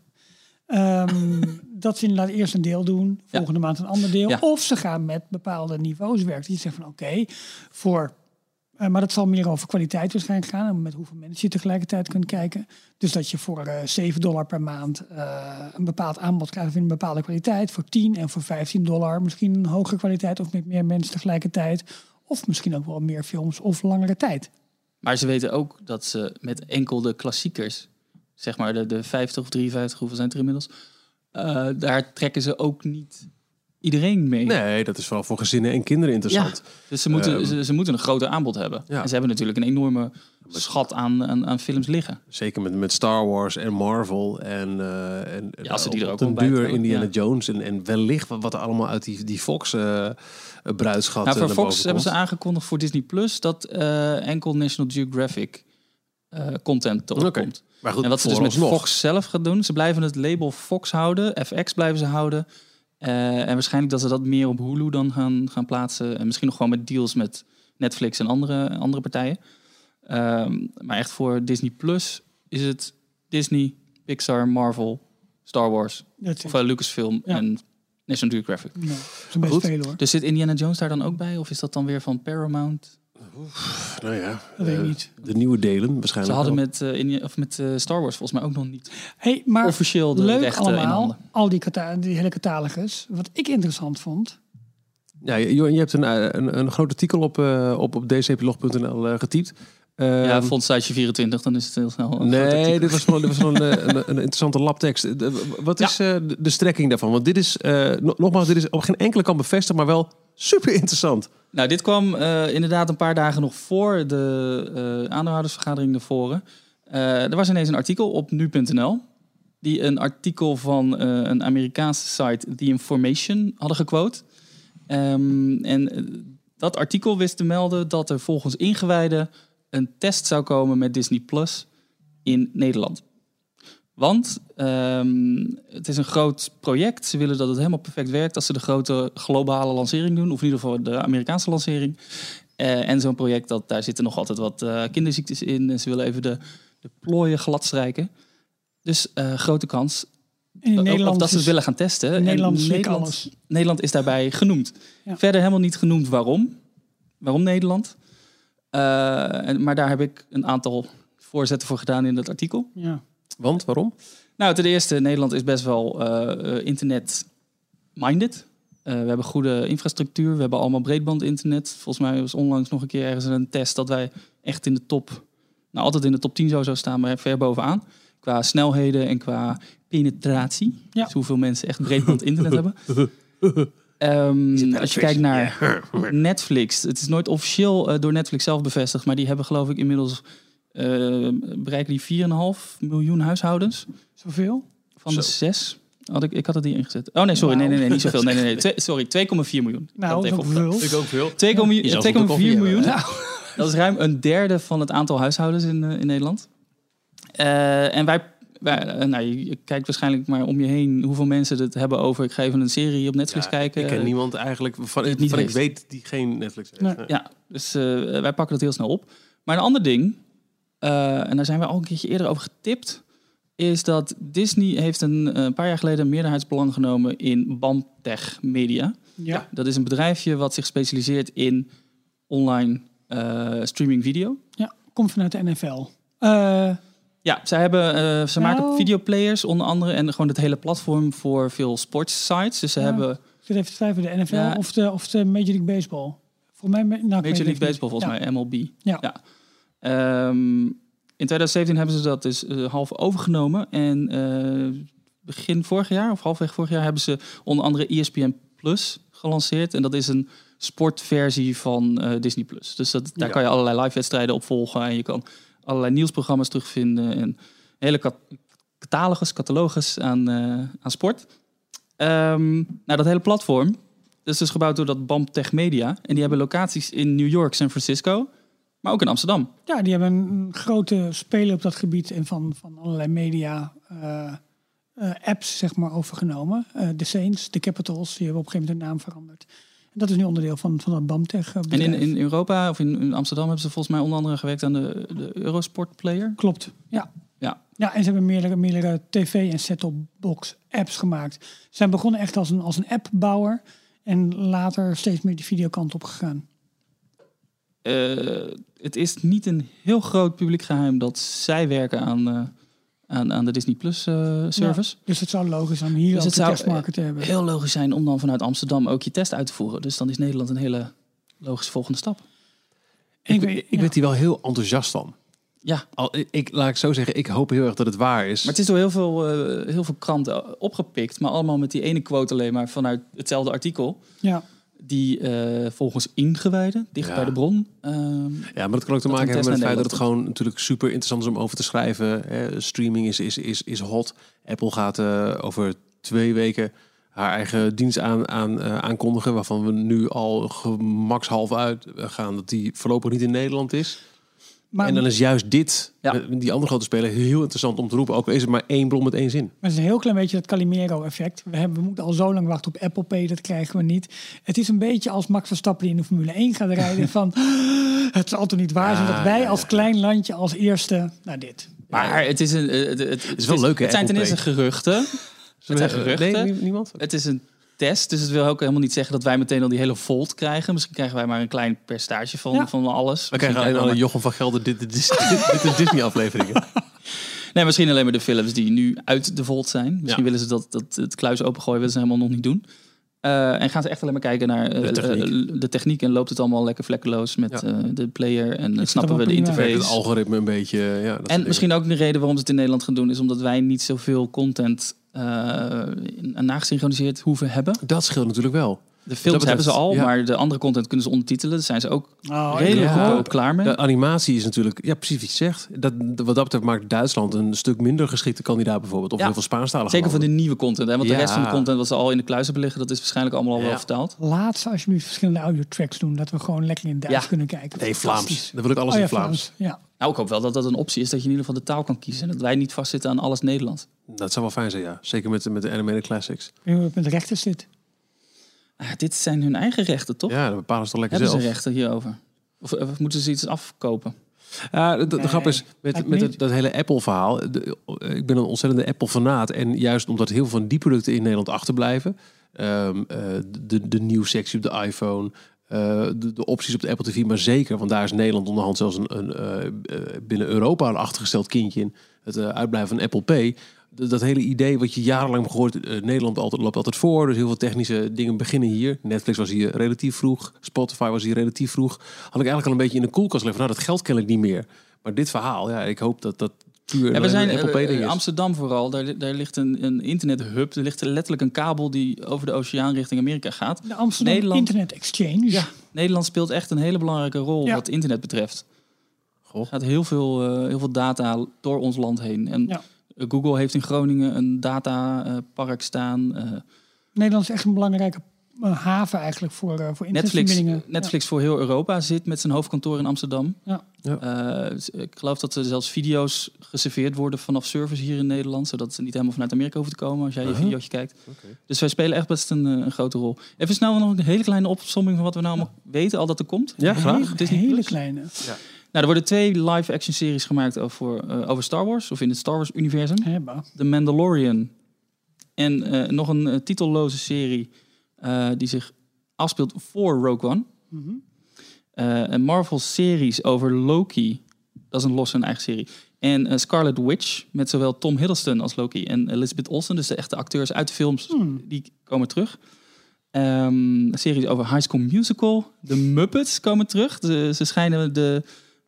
Ehm, dat ze inderdaad eerst een deel doen, volgende maand een ander deel. Ja. Of ze gaan met bepaalde niveaus werken. Die zeggen van oké, voor... eh, maar dat zal meer over kwaliteit waarschijnlijk gaan. En met hoeveel mensen je tegelijkertijd kunt kijken. Dus dat je voor eh 7 dollar per maand eh, een bepaald aanbod krijgt in een bepaalde kwaliteit. Voor 10 en voor 15 dollar misschien een hogere kwaliteit. Of met meer mensen tegelijkertijd. Of misschien ook wel meer films of langere tijd. Maar ze weten ook dat ze met enkel de klassiekers, zeg maar de, de 50 of 53, hoeveel zijn er inmiddels? daar trekken ze ook niet iedereen mee. Nee, dat is vooral voor gezinnen en kinderen interessant. Ja, dus ze moeten, Ehm, ze, ze moeten een groter aanbod hebben. Ja. En ze hebben natuurlijk een enorme schat aan, aan, aan films liggen. Zeker met, met Star Wars en Marvel en, eh en Ja, als ze die er ook bij duur Indiana ja. Jones en, en wellicht wat, wat er allemaal uit die, die Fox eh bruidschat Nou, voor Fox hebben ze aangekondigd voor Disney Plus dat eh, enkel National Geographic content erop komt. Maar goed, en wat ze dus met vooralsnog. Fox zelf gaan doen, ze blijven het label Fox houden, FX blijven ze houden. Eh, en waarschijnlijk dat ze dat meer op Hulu dan gaan, gaan plaatsen. En misschien nog gewoon met deals met Netflix en andere, andere partijen. Ehm, maar echt voor Disney Plus is het Disney, Pixar, Marvel, Star Wars, That's of eh, Lucasfilm Ja. en National Geographic. Nou, dat is een best Goed. veel hoor. Dus zit Indiana Jones daar dan ook bij? Of is dat dan weer van Paramount? Nou ja, Dat weet ik eh, niet. de nieuwe delen Ze waarschijnlijk hadden wel. met, eh, Indiana- of met eh, Star Wars volgens mij ook nog niet Hey, maar officieel de leuk rechten in allemaal, handen. al die, die hele catalogus. Wat ik interessant vond, Ja, Johan, je hebt een, een, een groot artikel op, op, op dcplog.nl eh, getypt. ja, Ehm, vond siteje 24, dan is het heel snel. Nee, dit was gewoon, dit was gewoon een, een, interessante labtekst. De- Wat is eh, de, de strekking daarvan? Want dit is, eh, no- nogmaals, dit is op geen enkele kant bevestigd, maar wel super interessant. Nou, dit kwam eh, inderdaad een paar dagen nog voor de eh aandeelhoudersvergadering naar voren. Eh, er was ineens een artikel op nu.nl. Die een artikel van een Amerikaanse site, The Information, hadden gequote. Ehm, en dat artikel wist te melden dat er volgens ingewijden een test zou komen met Disney Plus in Nederland. Want ehm, het is een groot project. Ze willen dat het helemaal perfect werkt als ze de grote globale lancering doen. Of in ieder geval de Amerikaanse lancering. Eh, en zo'n project, dat, daar zitten nog altijd wat eh, kinderziektes in. En ze willen even de, de plooien glad strijken. Dus eh, grote kans in of Nederland dat ze het willen gaan testen. En Nederland Nederland, alles. Nederland is daarbij genoemd. Ja. Verder helemaal niet genoemd waarom. Waarom Nederland. En, maar daar heb ik een aantal voorzetten voor gedaan in dat artikel. Ja. Want, waarom? Nou, ten eerste, Nederland is best wel eh, eh, internet-minded. Eh, we hebben goede infrastructuur. We hebben allemaal breedband-internet. Volgens mij was onlangs nog een keer ergens een test dat wij echt in de top... Nou, altijd in de top 10 zo zou staan, maar ver bovenaan. Qua snelheden en qua penetratie. Ja. Dus hoeveel mensen echt breedband-internet hebben. Ehm, als je kijkt naar Netflix, het is nooit officieel door Netflix zelf bevestigd, maar die hebben geloof ik inmiddels bereiken die 4,5 miljoen huishoudens Zoveel? van de zes. Had ik, ik had het hier ingezet. Oh nee, sorry, nee, nee, nee, niet zoveel. Nee, nee, nee. Twee- sorry, 2,4 miljoen. Nou, dat opgeteld. veel. Ik ook veel. 2,4 Je zou het op de koffie 2,4 miljoen. hebben, Dat is ruim een derde van het aantal huishoudens in, eh, in Nederland. Eh, en wij, wij eh, nou, je, kijkt waarschijnlijk maar om je heen hoeveel mensen het hebben over. Ik ga even een serie op Netflix Ja, kijken. Ik ken niemand eigenlijk van, die het niet van ik weet die geen Netflix heeft. Nee. Nee. Ja, dus eh, wij pakken dat heel snel op. Maar een ander ding, eh, en daar zijn we al een keertje eerder over getipt, is dat Disney heeft een, eh, een paar jaar geleden een meerderheidsbelang genomen in BAMTech Media. Ja. Dat is een bedrijfje wat zich specialiseert in online eh, streaming video. ja, komt vanuit de NFL. Eh, Ja, zij hebben, eh, ze Nou. maken videoplayers onder andere en gewoon het hele platform voor veel sportssites. Dus ze hebben ik zit even te twijfelen, de NFL Ja. of, de, of de Major League Baseball. Voor mij, nou, Major League. Baseball volgens Ja. mij, MLB. Ja. Ehm, in 2017 hebben ze dat dus eh, half overgenomen. En eh, begin vorig jaar, of halfweg vorig jaar, hebben ze onder andere ESPN Plus gelanceerd. En dat is een sportversie van eh, Disney Plus. Dus dat, daar Ja. kan je allerlei live wedstrijden op volgen. En je kan allerlei nieuwsprogramma's terugvinden. En een hele cat- catalogus, catalogus aan, aan sport. Ehm, nou, dat hele platform dat is dus gebouwd door dat BAM Tech Media. En die hebben locaties in New York, San Francisco, maar ook in Amsterdam. Ja, die hebben een grote speler op dat gebied en van, van allerlei media eh, eh, apps zeg maar overgenomen. Eh, de Saints, de Capitals, die hebben op een gegeven moment hun naam veranderd. En dat is nu onderdeel van, van dat BAMTech En in, in Europa, of in, in Amsterdam, hebben ze volgens mij onder andere gewerkt aan de, de Eurosport Player. Klopt, ja. Ja. Ja, en ze hebben meerdere, meerdere tv- en set-top box apps gemaakt. Ze zijn begonnen echt als een, als een appbouwer en later steeds meer die videokant op gegaan. Eh, het is niet een heel groot publiek geheim dat zij werken aan, eh, aan, aan de Disney Plus eh, service. Ja, dus het zou logisch zijn om hier Dus ook het een zou testmarket te hebben. heel logisch zijn om dan vanuit Amsterdam ook je test uit te voeren. Dus dan is Nederland een hele logische volgende stap. En Ik, ik weet- ik ja. werd hier wel heel enthousiast van. Ja, Al, ik- ik, laat ik zo zeggen, ik hoop heel erg dat het waar is. Maar het is door heel veel, eh, heel veel kranten opgepikt. Maar allemaal met die ene quote alleen maar vanuit hetzelfde artikel. Ja. Die eh, volgens ingewijden, dicht Ja. bij de bron. ehm, Ja, maar dat kan ook te maken hebben met het feit dat het gewoon natuurlijk super interessant is om over te schrijven. Hè. Streaming is, is, is, is hot. Apple gaat eh, over twee weken haar eigen dienst aan, aan, eh, aankondigen, waarvan we nu al gemakshalve uit gaan dat die voorlopig niet in Nederland is. Maar, en dan is juist dit, Ja. met die andere grote speler, heel interessant om te roepen. Ook al is het maar één bron met één zin. Maar het is een heel klein beetje dat Calimero-effect. We, hebben, we moeten al zo lang wachten op Apple Pay, dat krijgen we niet. Het is een beetje als Max Verstappen die in de Formule 1 gaat rijden. van, het zal toch niet waar zijn Ja, dat wij ja, als klein landje als eerste naar dit. maar het is een. eh, het, het, is wel leuk, hè, Het zijn ten eerste geruchten. Het zijn Eh, geruchten. Nee, niemand? Het is een test, dus het wil ook helemaal niet zeggen dat wij meteen al die hele volt krijgen. Misschien krijgen wij maar een klein percentage van, Ja. van alles. We krijgen alleen alle maar- Jochem van Gelder, dit, dit, is, dit, dit is Disney afleveringen. Nee, misschien alleen maar de films die nu uit de volt zijn. Misschien Ja. willen ze dat, dat het kluis opengooien, willen ze helemaal nog niet doen. Eh, en gaan ze echt alleen maar kijken naar eh, De techniek. eh, de techniek en loopt het allemaal lekker vlekkeloos met Ja. eh, de player en snappen we de. Werkt het interface. algoritme een beetje. Ja, dat En misschien ook de reden waarom ze het in Nederland gaan doen, is omdat wij niet zoveel content eh nagesynchroniseerd hoeven hebben. Dat scheelt natuurlijk wel. De films betreft, hebben ze al, ja. maar de andere content kunnen ze ondertitelen. Daar zijn ze ook Oh, redelijk ja. goedkoop klaar mee. De animatie is natuurlijk, ja, precies wat je zegt. Dat, wat dat betreft maakt Duitsland een stuk minder geschikte kandidaat bijvoorbeeld. Of Ja. heel veel Spaanstalige Zeker voor de nieuwe content. Hè? Want de rest van de content wat ze al in de kluis hebben liggen, dat is waarschijnlijk allemaal al wel vertaald. Laat ze alsjeblieft verschillende audiotracks doen. Dat we gewoon lekker in Duits Ja. kunnen kijken. Nee, Vlaams. Dan wil ik alles Oh ja, in Vlaams. Ja. Nou, ik hoop wel dat dat een optie is dat je in ieder geval de taal kan kiezen. En dat wij niet vastzitten aan alles Nederlands. Dat zou wel fijn zijn, ja. Zeker met, de- met de animated classics. Ik weet niet hoe het met de rechten zit. Ah, dit zijn hun eigen rechten, toch? Ja, dat bepalen ze toch lekker Hebben zelf. ze rechten hierover? Of, of moeten ze iets afkopen? Ja, de, de Nee, grap is, met, met het, dat hele Apple-verhaal. de- Ik ben een ontzettende Apple-fanaat. En juist omdat heel veel van die producten in Nederland achterblijven. ehm, eh, de, de nieuwssectie op de iPhone. eh, de, de opties op de Apple TV. Maar zeker, want daar is Nederland onderhand zelfs een, een, eh, eh, binnen Europa een achtergesteld kindje in. Het eh, uitblijven van Apple Pay. Dat hele idee wat je jarenlang hebt gehoord. eh, Nederland altijd, loopt altijd voor. Dus heel veel technische dingen beginnen hier. Netflix was hier relatief vroeg. Spotify was hier relatief vroeg. Had ik eigenlijk al een beetje in de koelkast liggen. Nou, dat geld ken ik niet meer. Maar dit verhaal, ja, ik hoop dat dat puur Ja, we zijn Apple eh, Pay ding eh, is. Amsterdam vooral. Daar, daar ligt een, een internethub. Er ligt letterlijk een kabel die over de oceaan richting Amerika gaat. De Amsterdam Nederland- Internet Exchange. Ja, Nederland speelt echt een hele belangrijke rol Ja. wat internet betreft. Goh. Er gaat heel veel, eh, heel veel data door ons land heen. En Ja. Eh, Google heeft in Groningen een datapark staan. Eh, Nederland is echt een belangrijke eh, haven eigenlijk voor, uh, voor Netflix. Netflix voor heel Europa zit met zijn hoofdkantoor in Amsterdam. Ja. Eh, ik geloof dat er zelfs video's geserveerd worden vanaf servers hier in Nederland. Zodat ze niet helemaal vanuit Amerika hoeven te komen als jij je Uh-huh. videootje kijkt. Dus wij spelen echt best een, een grote rol. Even snel nog een hele kleine opsomming van wat we nou allemaal weten al dat er komt. Ja, Een graag. hele, Disney hele Plus. kleine. Nou, er worden twee live-action series gemaakt over, eh, over Star Wars, of in het Star Wars-universum. The Mandalorian. En eh, nog een eh, titelloze serie die zich afspeelt voor Rogue One. Mhm. Een Marvel-series over Loki. Dat is een losse en eigen serie. En Scarlet Witch met zowel Tom Hiddleston als Loki en Elizabeth Olsen. Dus de echte acteurs uit de films, Hmm. die komen terug. Ehm, een serie over High School Musical. De Muppets komen terug. Ze schijnen de...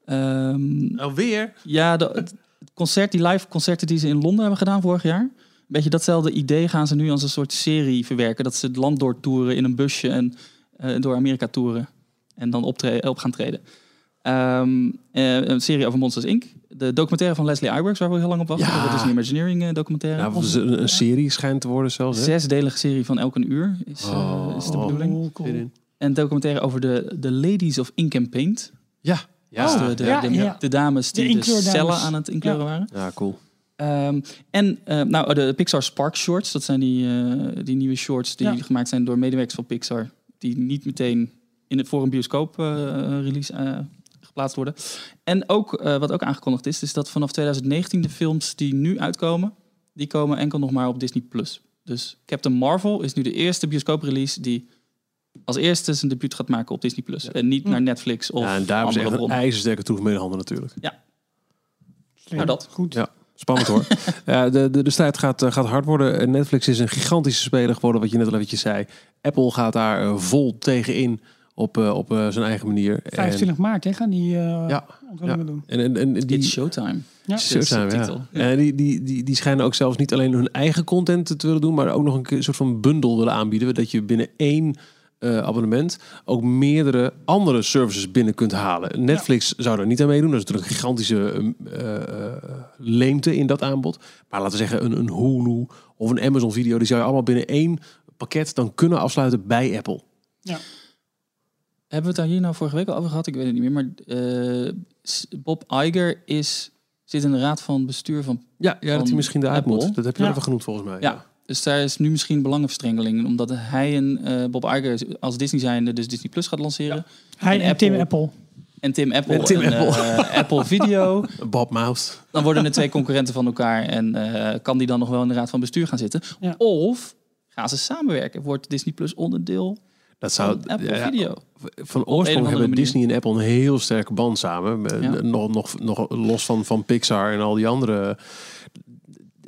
ehm, Alweer? ja, de, het concert, die live concerten die ze in Londen hebben gedaan vorig jaar. Een beetje datzelfde idee gaan ze nu als een soort serie verwerken. Dat ze het land doortoeren in een busje en eh, door Amerika toeren. En dan op gaan treden. Ehm, eh, een serie over Monsters Inc. De documentaire van Leslie Iwerks, waar we heel lang op wachten. Ja. Dat is een Imagineering eh, documentaire. Ja, dus een, een serie schijnt te worden zelfs. Hè? Zesdelige serie van elk een uur is, Oh. is de bedoeling. Oh, cool. En documentaire over de, de Ladies of Ink and Paint. Ja. Ja. Dus de, de, ja, de, ja. de dames die de, cellen aan het inkleuren waren. ja, cool. Ehm, en eh, nou, de Pixar Spark Shorts, dat zijn die, eh, die nieuwe shorts die Ja. gemaakt zijn door medewerkers van Pixar. Die niet meteen in het, voor een bioscoop eh, release eh, geplaatst worden. En ook, eh, wat ook aangekondigd is, is dat vanaf 2019 de films die nu uitkomen, die komen enkel nog maar op Disney+. Plus. Dus Captain Marvel is nu de eerste bioscooprelease die als eerste zijn debuut gaat maken op Disney+. Plus. En niet naar Netflix of ja, en daar is andere echt een ijzersterke troef mee in handen natuurlijk. Slim. Nou, dat. Goed. Ja. Spannend hoor. ja, de, de, de strijd gaat, eh, gaat hard worden. Netflix is een gigantische speler geworden, wat je net al eventjes zei. Apple gaat daar eh, vol tegenin op, eh, op eh, zijn eigen manier. En, 25 maart hè, gaan die eh Ja, onthullingen doen. en, en, en die, It's Showtime. Ja. We, ja. En die, die, die, die schijnen ook zelfs niet alleen hun eigen content te willen doen, maar ook nog een keer- soort van bundel willen aanbieden. Dat je binnen één eh, abonnement ook meerdere andere services binnen kunt halen. Netflix zou daar niet aan meedoen. Dat is natuurlijk een gigantische eh, eh, leemte in dat aanbod. Maar laten we zeggen, een, een Hulu of een Amazon video, die zou je allemaal binnen één pakket dan kunnen afsluiten bij Apple. Hebben we het daar hier nou vorige week al over gehad? Ik weet het niet meer. Maar eh, Bob Iger is, zit in de raad van bestuur van... Ja, ja dat hij misschien eruit moet. Dat heb je Ja. even genoemd volgens mij. Ja. Dus daar is nu misschien belangenverstrengeling. Omdat hij en eh, Bob Iger als Disney zijnde dus Disney Plus gaat lanceren. Hij En en, Tim Apple. En Tim Apple En Tim Apple. eh, Apple Video. Bob Mouse. Dan worden er twee concurrenten van elkaar. En eh, kan die dan nog wel in de raad van bestuur gaan zitten? Ja. Of gaan ze samenwerken? Wordt Disney Plus onderdeel Dat zou van Apple ja, Video? Van oorsprong hebben manier. Disney en Apple een heel sterke band samen. Ja. Nog, nog, nog los van, van Pixar en al die andere.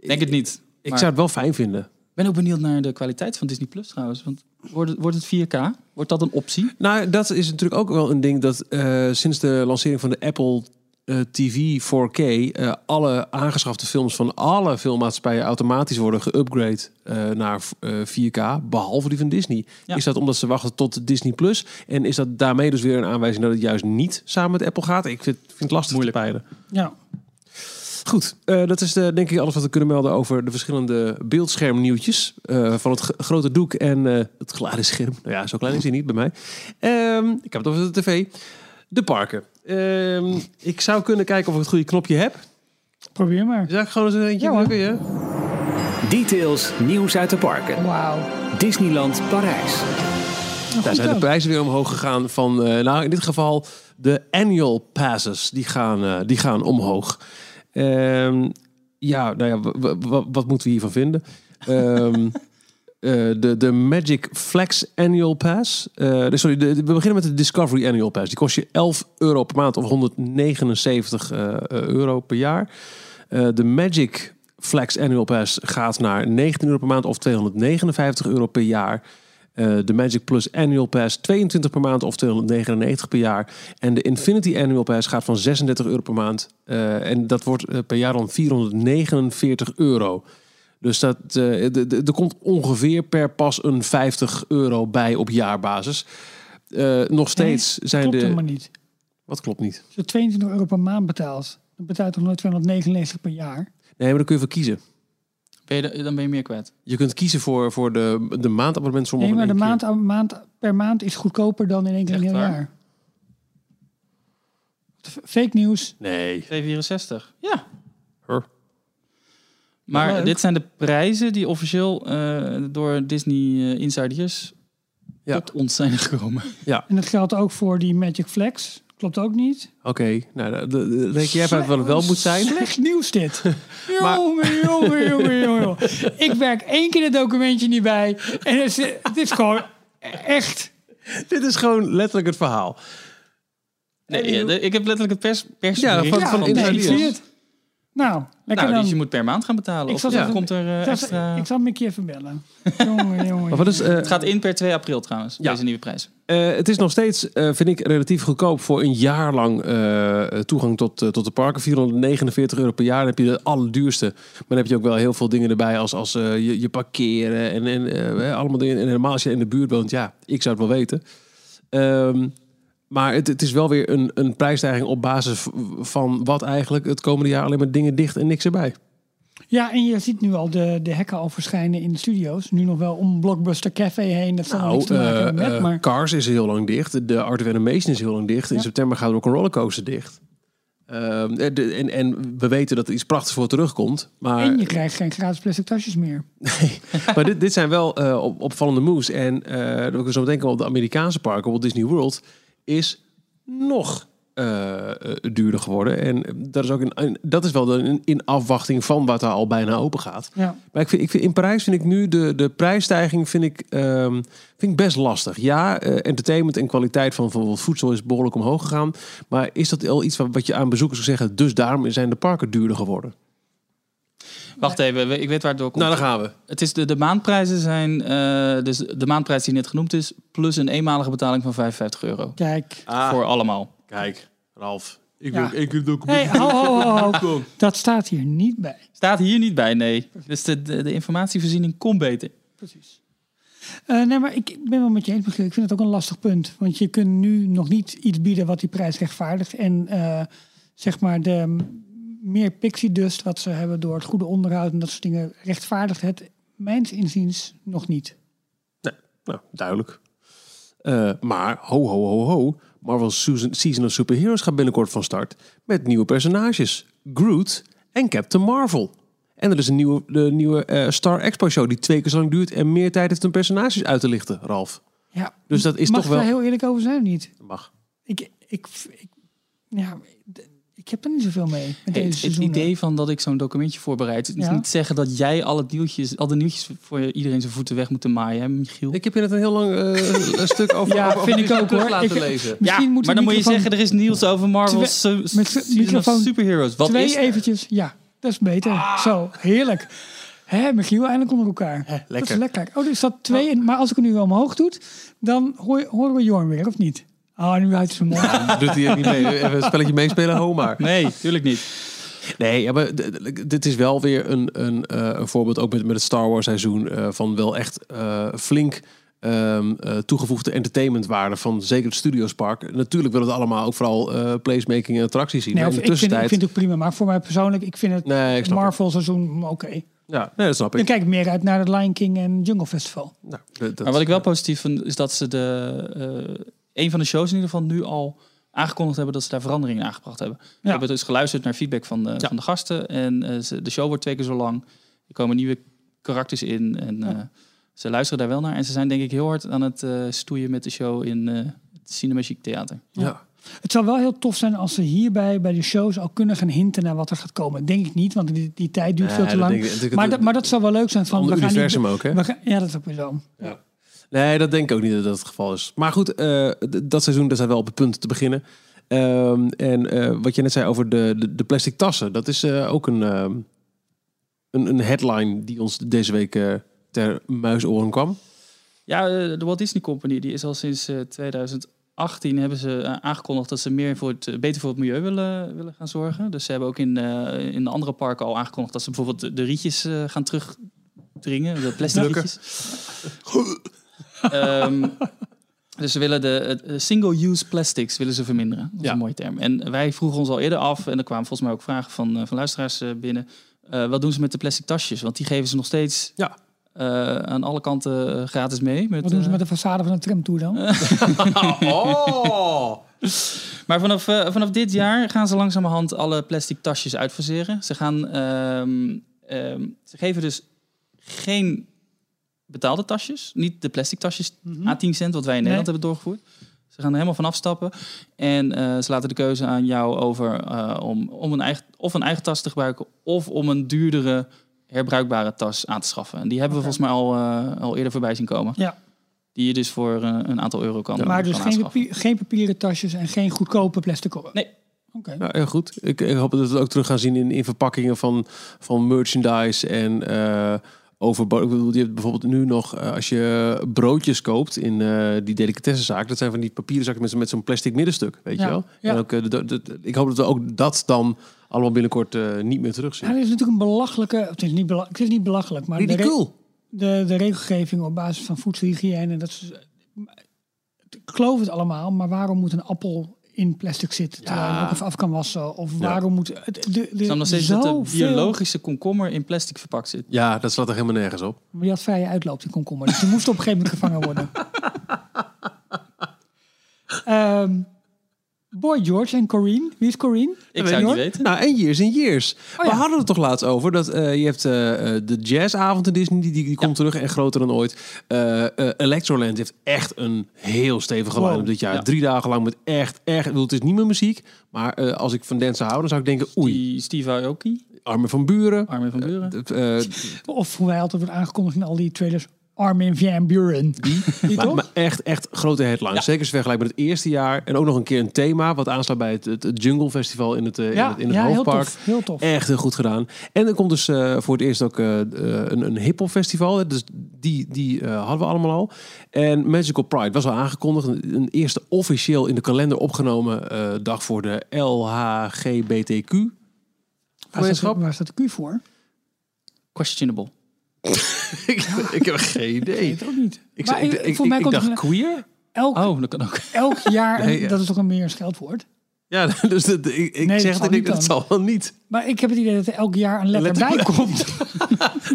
Denk het niet. Ik Maar- zou het wel fijn vinden. Ik ben ook benieuwd naar de kwaliteit van Disney Plus trouwens. Want wordt het, wordt het 4K? Wordt dat een optie? Nou, dat is natuurlijk ook wel een ding dat eh, sinds de lancering van de Apple eh, TV 4K eh, alle aangeschafte films van alle filmmaatschappijen automatisch worden geupgrade eh, naar eh, 4K, behalve die van Disney. Ja. Is dat omdat ze wachten tot Disney Plus? En is dat daarmee dus weer een aanwijzing dat het juist niet samen met Apple gaat? Ik vind, vind het lastig Moeilijk. te peilen. Ja. Goed, eh, dat is de, denk ik alles wat we kunnen melden over de verschillende beeldschermnieuwtjes. eh, van het grote doek en eh, het gladde scherm. Nou ja, zo klein is hij niet bij mij. Ehm, ik heb het over de tv. De parken. Ehm, ik zou kunnen kijken of ik het goede knopje heb. Probeer maar. Zal ik gewoon eens een eentje Ja, drukken? Ja? Details, nieuws uit de parken. Wauw. Disneyland Parijs. Daar zijn de prijzen weer omhoog gegaan van, eh, nou in dit geval de annual passes. Die gaan, die gaan omhoog. Ehm, ja, nou ja, wat moeten we hiervan vinden? Ehm, eh, de, de Magic Flex Annual Pass. dus sorry, de- de- we beginnen met de Discovery Annual Pass. Die kost je 11 euro per maand of 179 eh, euro per jaar. De Magic Flex Annual Pass gaat naar 19 euro per maand of 259 euro per jaar. Eh, de Magic Plus Annual Pass 22 per maand of 299 per jaar. En de Infinity Annual Pass gaat van 36 euro per maand. Eh, en dat wordt eh, per jaar dan 449 euro. Dus dat, er komt ongeveer per pas een 50 euro bij op jaarbasis. Nog steeds zijn Klopt de... helemaal niet. Wat klopt niet? Als je 22 euro per maand betaalt, dan betaal je toch nooit 299 per jaar? Nee, maar dan kun je voor kiezen. Ben je de- dan ben je meer kwijt. Je kunt kiezen voor, voor de, de maandabonnement. Nee, maar de keer. maand, maand per maand is goedkoper dan in één keer een Echt heel waar? jaar. Fake nieuws. Nee. 264. Ja. Maar dit zijn de prijzen die officieel eh, door Disney eh, insiders Ja. tot ons zijn gekomen. En dat geldt ook voor die Magic Flex. Klopt ook niet. Oké, nou, de, de, de- reken jij even uit wat het wel moet zijn? Slecht nieuws dit. Maar- jongen, jongen, jongen, jongen. Ik werk één keer het documentje niet bij. En het is, het is gewoon echt... Dit is gewoon letterlijk het verhaal. Nee, eh, ik heb letterlijk het pers, pers Ja, van- Ja, van nee, Insider. ik zie het. Nou, lekker Nou, dan. dus je moet per maand gaan betalen. Ik Of zal ja, komt er eh, Ik zal- extra... Ik zal Mickey even bellen. jongen, jongen. Maar wat is, eh, Het gaat in per 2 april trouwens, Ja. deze nieuwe prijs. eh, het is nog steeds, eh, vind ik, relatief goedkoop voor een jaar lang eh, toegang tot, tot de parken. 449 euro per jaar. Dan heb je de allerduurste. Maar dan heb je ook wel heel veel dingen erbij als, als je, je parkeren en, en eh, allemaal dingen. En helemaal als je in de buurt woont, ja, ik zou het wel weten. Ehm, maar het, het is wel weer een, een prijsstijging op basis van wat eigenlijk het komende jaar alleen maar dingen dicht en niks erbij. Ja, en je ziet nu al de, de hekken al verschijnen in de studio's. Nu nog wel om Blockbuster Café heen. Dat zal niks te maken eh, met, eh, maar... Cars is heel lang dicht. De Art of Animation is heel lang dicht. In Ja. september gaat ook een rollercoaster dicht. Ehm, eh, de- en, en we weten dat er iets prachtigs voor terugkomt. Maar, En je krijgt geen gratis plastic tasjes meer. maar dit, dit zijn wel op, opvallende moves. En dat we zo meteen op de Amerikaanse parken, Walt Disney World, is nog eh, eh, duurder geworden. En dat is ook in- dat is wel de- in, in afwachting van wat er al bijna open gaat. Ja. Maar ik vind, ik vind, in Parijs vind ik nu de, de prijsstijging vind ik, ehm, vind ik best lastig. Ja, eh, entertainment en kwaliteit van bijvoorbeeld voedsel is behoorlijk omhoog gegaan. Maar is dat al iets wat, wat je aan bezoekers zou zeggen? Dus daarom zijn de parken duurder geworden. Wacht even, ik weet waar het door komt. Nou, daar gaan we. Het is de, de maandprijzen zijn, eh, dus de maandprijs die net genoemd is, plus een eenmalige betaling van 55 euro. Kijk. Voor allemaal. Kijk, Ralf. Ik Ja. wil, ik wil ook Hey, ho, ho, ho, ho. Dat staat hier niet bij. Staat hier niet bij, nee. Dus de, de, de informatievoorziening komt beter. Precies. Eh, nee, maar ik ben wel met je eens, Michiel. Ik vind het ook een lastig punt. Want je kunt nu nog niet iets bieden wat die prijs rechtvaardigt. En eh, zeg maar de meer pixie dust wat ze hebben door het goede onderhoud en dat soort dingen rechtvaardigt het mijns inziens nog niet. Nou, duidelijk. Eh, maar, ho, ho, ho, ho. Marvel Season, of Superheroes gaat binnenkort van start met nieuwe personages. Groot en Captain Marvel. En er is een nieuwe, de nieuwe eh, Star Expo show die twee keer zo lang duurt en meer tijd heeft om personages uit te lichten, Ralf. Ja, Dus dat is mag toch wel... daar heel eerlijk over zijn of niet? Mag. Ik, ik, ik, ja, ik heb er niet zoveel mee met Hey, deze het, het idee van dat ik zo'n documentje voorbereid, is Ja. niet zeggen dat jij al, het nieuwtjes, al de nieuwtjes voor iedereen zijn voeten weg moeten maaien, hè, Michiel? Ik heb je net een heel lang eh, een stuk over, Ja, over, over vind ik ook, hoor. laten Ik- lezen. Misschien ja, moet maar dan moet je zeggen, er is nieuws over Marvel Twee- Su- met microfoon Superheroes. Wat Twee is er? eventjes, ja, dat is beter. Zo, heerlijk. Hè, Michiel, eindelijk onder elkaar. Dat lekker. is lekker. Oh, er staat twee in. Maar als ik het nu omhoog doe, dan hoor, horen we Jorn weer, of niet? Ah, nu uit zijn mond. Doet hij niet mee? Even een spelletje meespelen, ho maar. Nee, tuurlijk niet. Nee, ja, maar dit is wel weer een, een, eh, een voorbeeld, ook met, met het Star Wars seizoen, eh, van wel echt eh, flink ehm, eh, toegevoegde entertainmentwaarde van zeker het Studiospark. Natuurlijk willen we het allemaal ook vooral eh placemaking en attracties zien. Nee, in de ik, vind, ik tussentijd... vind het ook prima. Maar voor mij persoonlijk, ik vind het Nee, ik snap Marvel seizoen oké. Ja, nee, dat snap Dan ik. kijk ik meer uit naar de Lion King en Jungle Festival. Nou, dat- Maar wat ik wel positief vind, is dat ze de, eh, een van de shows in ieder geval nu al aangekondigd hebben dat ze daar veranderingen in aangebracht hebben. We hebben dus geluisterd naar feedback van de, van de gasten. En eh, ze, de show wordt twee keer zo lang. Er komen nieuwe karakters in. En eh, ze luisteren daar wel naar. En ze zijn denk ik heel hard aan het eh, stoeien met de show in eh het Cinemagique Theater. ja. Het zou wel heel tof zijn als ze hierbij bij de shows al kunnen gaan hinten naar wat er gaat komen. Denk ik niet, want die, die tijd duurt veel te lang. ik- maar, dat, maar dat zou wel leuk zijn. Van, we gaan universum niet, ook, hè? we gaan- ja, dat is ook weer zo. Nee, dat denk ik ook niet dat dat het geval is. Maar goed, eh, dat seizoen daar zijn we wel op het punt te beginnen. Ehm, en eh, wat je net zei over de, de, de plastic tassen, dat is eh, ook een, ehm, een, een headline die ons deze week ter muisoren kwam. Ja, de Walt Disney Company die is al sinds eh, 2018 hebben ze aangekondigd dat ze meer voor het, beter voor het milieu willen, willen gaan zorgen. Dus ze hebben ook in, in de andere parken al aangekondigd dat ze bijvoorbeeld de, rietjes gaan terugdringen. De plastic rietjes. Ehm, dus ze willen de eh, single-use plastics willen ze verminderen. Dat is Ja. een mooie term. En wij vroegen ons al eerder af, en er kwamen volgens mij ook vragen van, eh, van luisteraars eh, binnen. eh, wat doen ze met de plastic tasjes? Want die geven ze nog steeds Ja. eh, aan alle kanten gratis mee. Met, Wat doen ze met de façade van een tramtour dan? oh! Maar vanaf, vanaf dit jaar gaan ze langzamerhand alle plastic tasjes uitfaseren. Ze gaan, ehm, ehm, ze geven dus geen betaalde tasjes, niet de plastic tasjes Mhm. à 10 cent, wat wij in Nederland hebben doorgevoerd. Ze gaan er helemaal van afstappen en eh, ze laten de keuze aan jou over eh, om, om een eigen, of een eigen tas te gebruiken of om een duurdere herbruikbare tas aan te schaffen. En die hebben we volgens mij al, eh, al eerder voorbij zien komen. Ja. Die je dus voor een aantal euro kan, maar dus kan geen, papier- geen papieren tasjes en geen goedkope plastic koppen. Nee. Oké. Ja, heel goed. Ik, ik hoop dat we het ook terug gaan zien in, in verpakkingen van, van merchandise en eh over. Ik bedoel, je hebt bijvoorbeeld nu nog, eh, als je broodjes koopt in eh, die delicatessenzaak, dat zijn van die papieren zakken met, zo- met zo'n plastic middenstuk, weet Ja, je wel? ja. En ook, eh, de- de- de- ik hoop dat we ook dat dan allemaal binnenkort eh, niet meer terugzien. Ja, dit is natuurlijk een belachelijke... Het is niet, bela- het is niet belachelijk, maar... de re- Ridicule. de, de regelgeving op basis van voedselhygiëne. Dat is, ik geloof het allemaal, maar waarom moet een appel in plastic zitten terwijl je ook even af kan wassen? Of waarom moet het de, de, nog steeds dat de biologische komkommer in plastic verpakt zit. Ja, dat slaat er helemaal nergens op. Maar die had vrije uitloop, die komkommer. Dus die moest op een gegeven moment gevangen worden. Ehm, Boy George en Corrine. Wie is Corine? Ik weet zou niet weten. Nou, en Years in Years. Oh, We ja. hadden het toch laatst over dat eh, je hebt eh, eh, de jazzavond in Disney, die, die, die komt terug en groter dan ooit. Eh eh, Electroland heeft echt een heel stevige Wow. line-up dit jaar. Ja. Drie dagen lang met echt, echt, bedoel, het is niet meer muziek, maar eh, als ik van dance hou, dan zou ik denken, oei, Die Steve Aoki, Armen van Buren. Armin van Buren. Of hoe hij altijd wordt aangekondigd in al die trailers. Armin van Buren. Die, die maar, toch? maar echt, echt grote headlines. Zeker als je vergelijkt met het eerste jaar. En ook nog een keer een thema wat aansluit bij het, het, het Jungle Festival in het, eh, in ja, het, in het ja heel hoofdpark. tof. Heel tof. Echt heel goed gedaan. En er komt dus eh, voor het eerst ook eh, een, een hip-hop festival. Dus die, die eh, hadden we allemaal al. En Magical Pride was al aangekondigd. Een, een eerste officieel in de kalender opgenomen eh, dag voor de LHGBTQ. waar, staat, waar staat de Q voor? Questionable. ik, ik heb geen Ik idee. weet het ook niet. Ik, Maar zei- ik, ik- ik, ik, mij ik dacht er- queer? Elk, Oh, dat kan ook. elk jaar, Nee, ja. dat is toch een meer scheldwoord. Ja, dus dat, ik, ik Nee, zeg dat ik dat zal wel niet. Maar ik heb het idee dat er elk jaar een letter, Letter bij komt.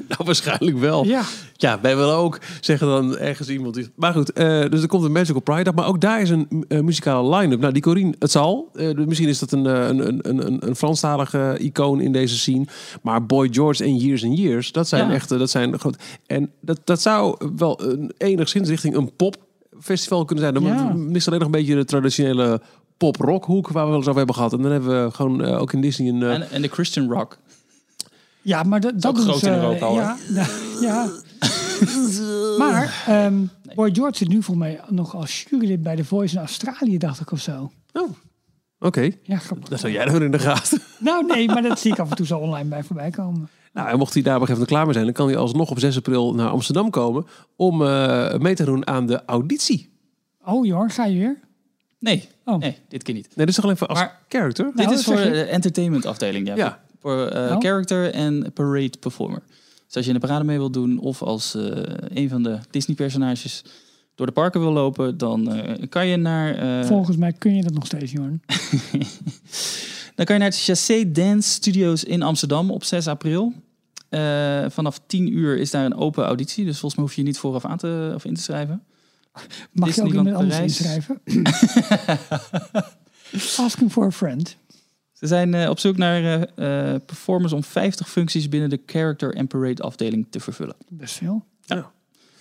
Nou, waarschijnlijk wel. ja. Ja, wij willen ook zeggen dan ergens iemand. Die... Maar goed, eh, dus er komt een Magical Pride dag. Maar ook daar is een eh, muzikale line-up. Nou, die Corine, het zal. Eh, dus misschien is dat een, een, een, een, een Franstalige icoon in deze scene. Maar Boy George en Years and Years, dat zijn Ja. echt, eh, dat zijn groot. En dat, dat zou wel een, enigszins richting een popfestival kunnen zijn. Dan Ja. mist alleen nog een beetje de traditionele pop-rock hoek waar we wel eens over hebben gehad. En dan hebben we gewoon eh, ook in Disney een... eh, En, en de Christian Rock. ja, maar dat, dat ook doen groot in Europa, hoor. Ja, ja, ja. maar ehm, Boy George zit nu voor mij nog als jurylid bij The Voice in Australië, dacht ik of zo. Oh, oké. Ja, grappig. Dat zou jij dan in de gaten. Nou nee, maar dat zie ik af en toe zo online bij voorbij komen. Nou, en mocht hij daar op een gegeven moment klaar mee zijn, dan kan hij alsnog op 6 april naar Amsterdam komen om eh, mee te doen aan de auditie. Oh Jorn, ga je weer? Nee, Oh. nee, dit keer niet. Nee, dit is toch alleen voor als Maar- character? Nou, dit dat is voor de entertainment afdeling. Ja. Ja. Voor eh, Oh. character en parade performer. Dus als je in de parade mee wilt doen of als eh, een van de Disney personages door de parken wil lopen, dan eh, kan je naar eh, Volgens mij kun je dat nog steeds, Jorn. Dan kan je naar het Chassé Dance Studios in Amsterdam op 6 april. Eh, vanaf 10 uur is daar een open auditie. Dus volgens mij hoef je je niet vooraf aan te, of in te schrijven. Mag je ook iemand anders inschrijven? Asking for a friend. Ze zijn eh, op zoek naar eh, eh, performers om 50 functies binnen de character en parade afdeling te vervullen. Best veel.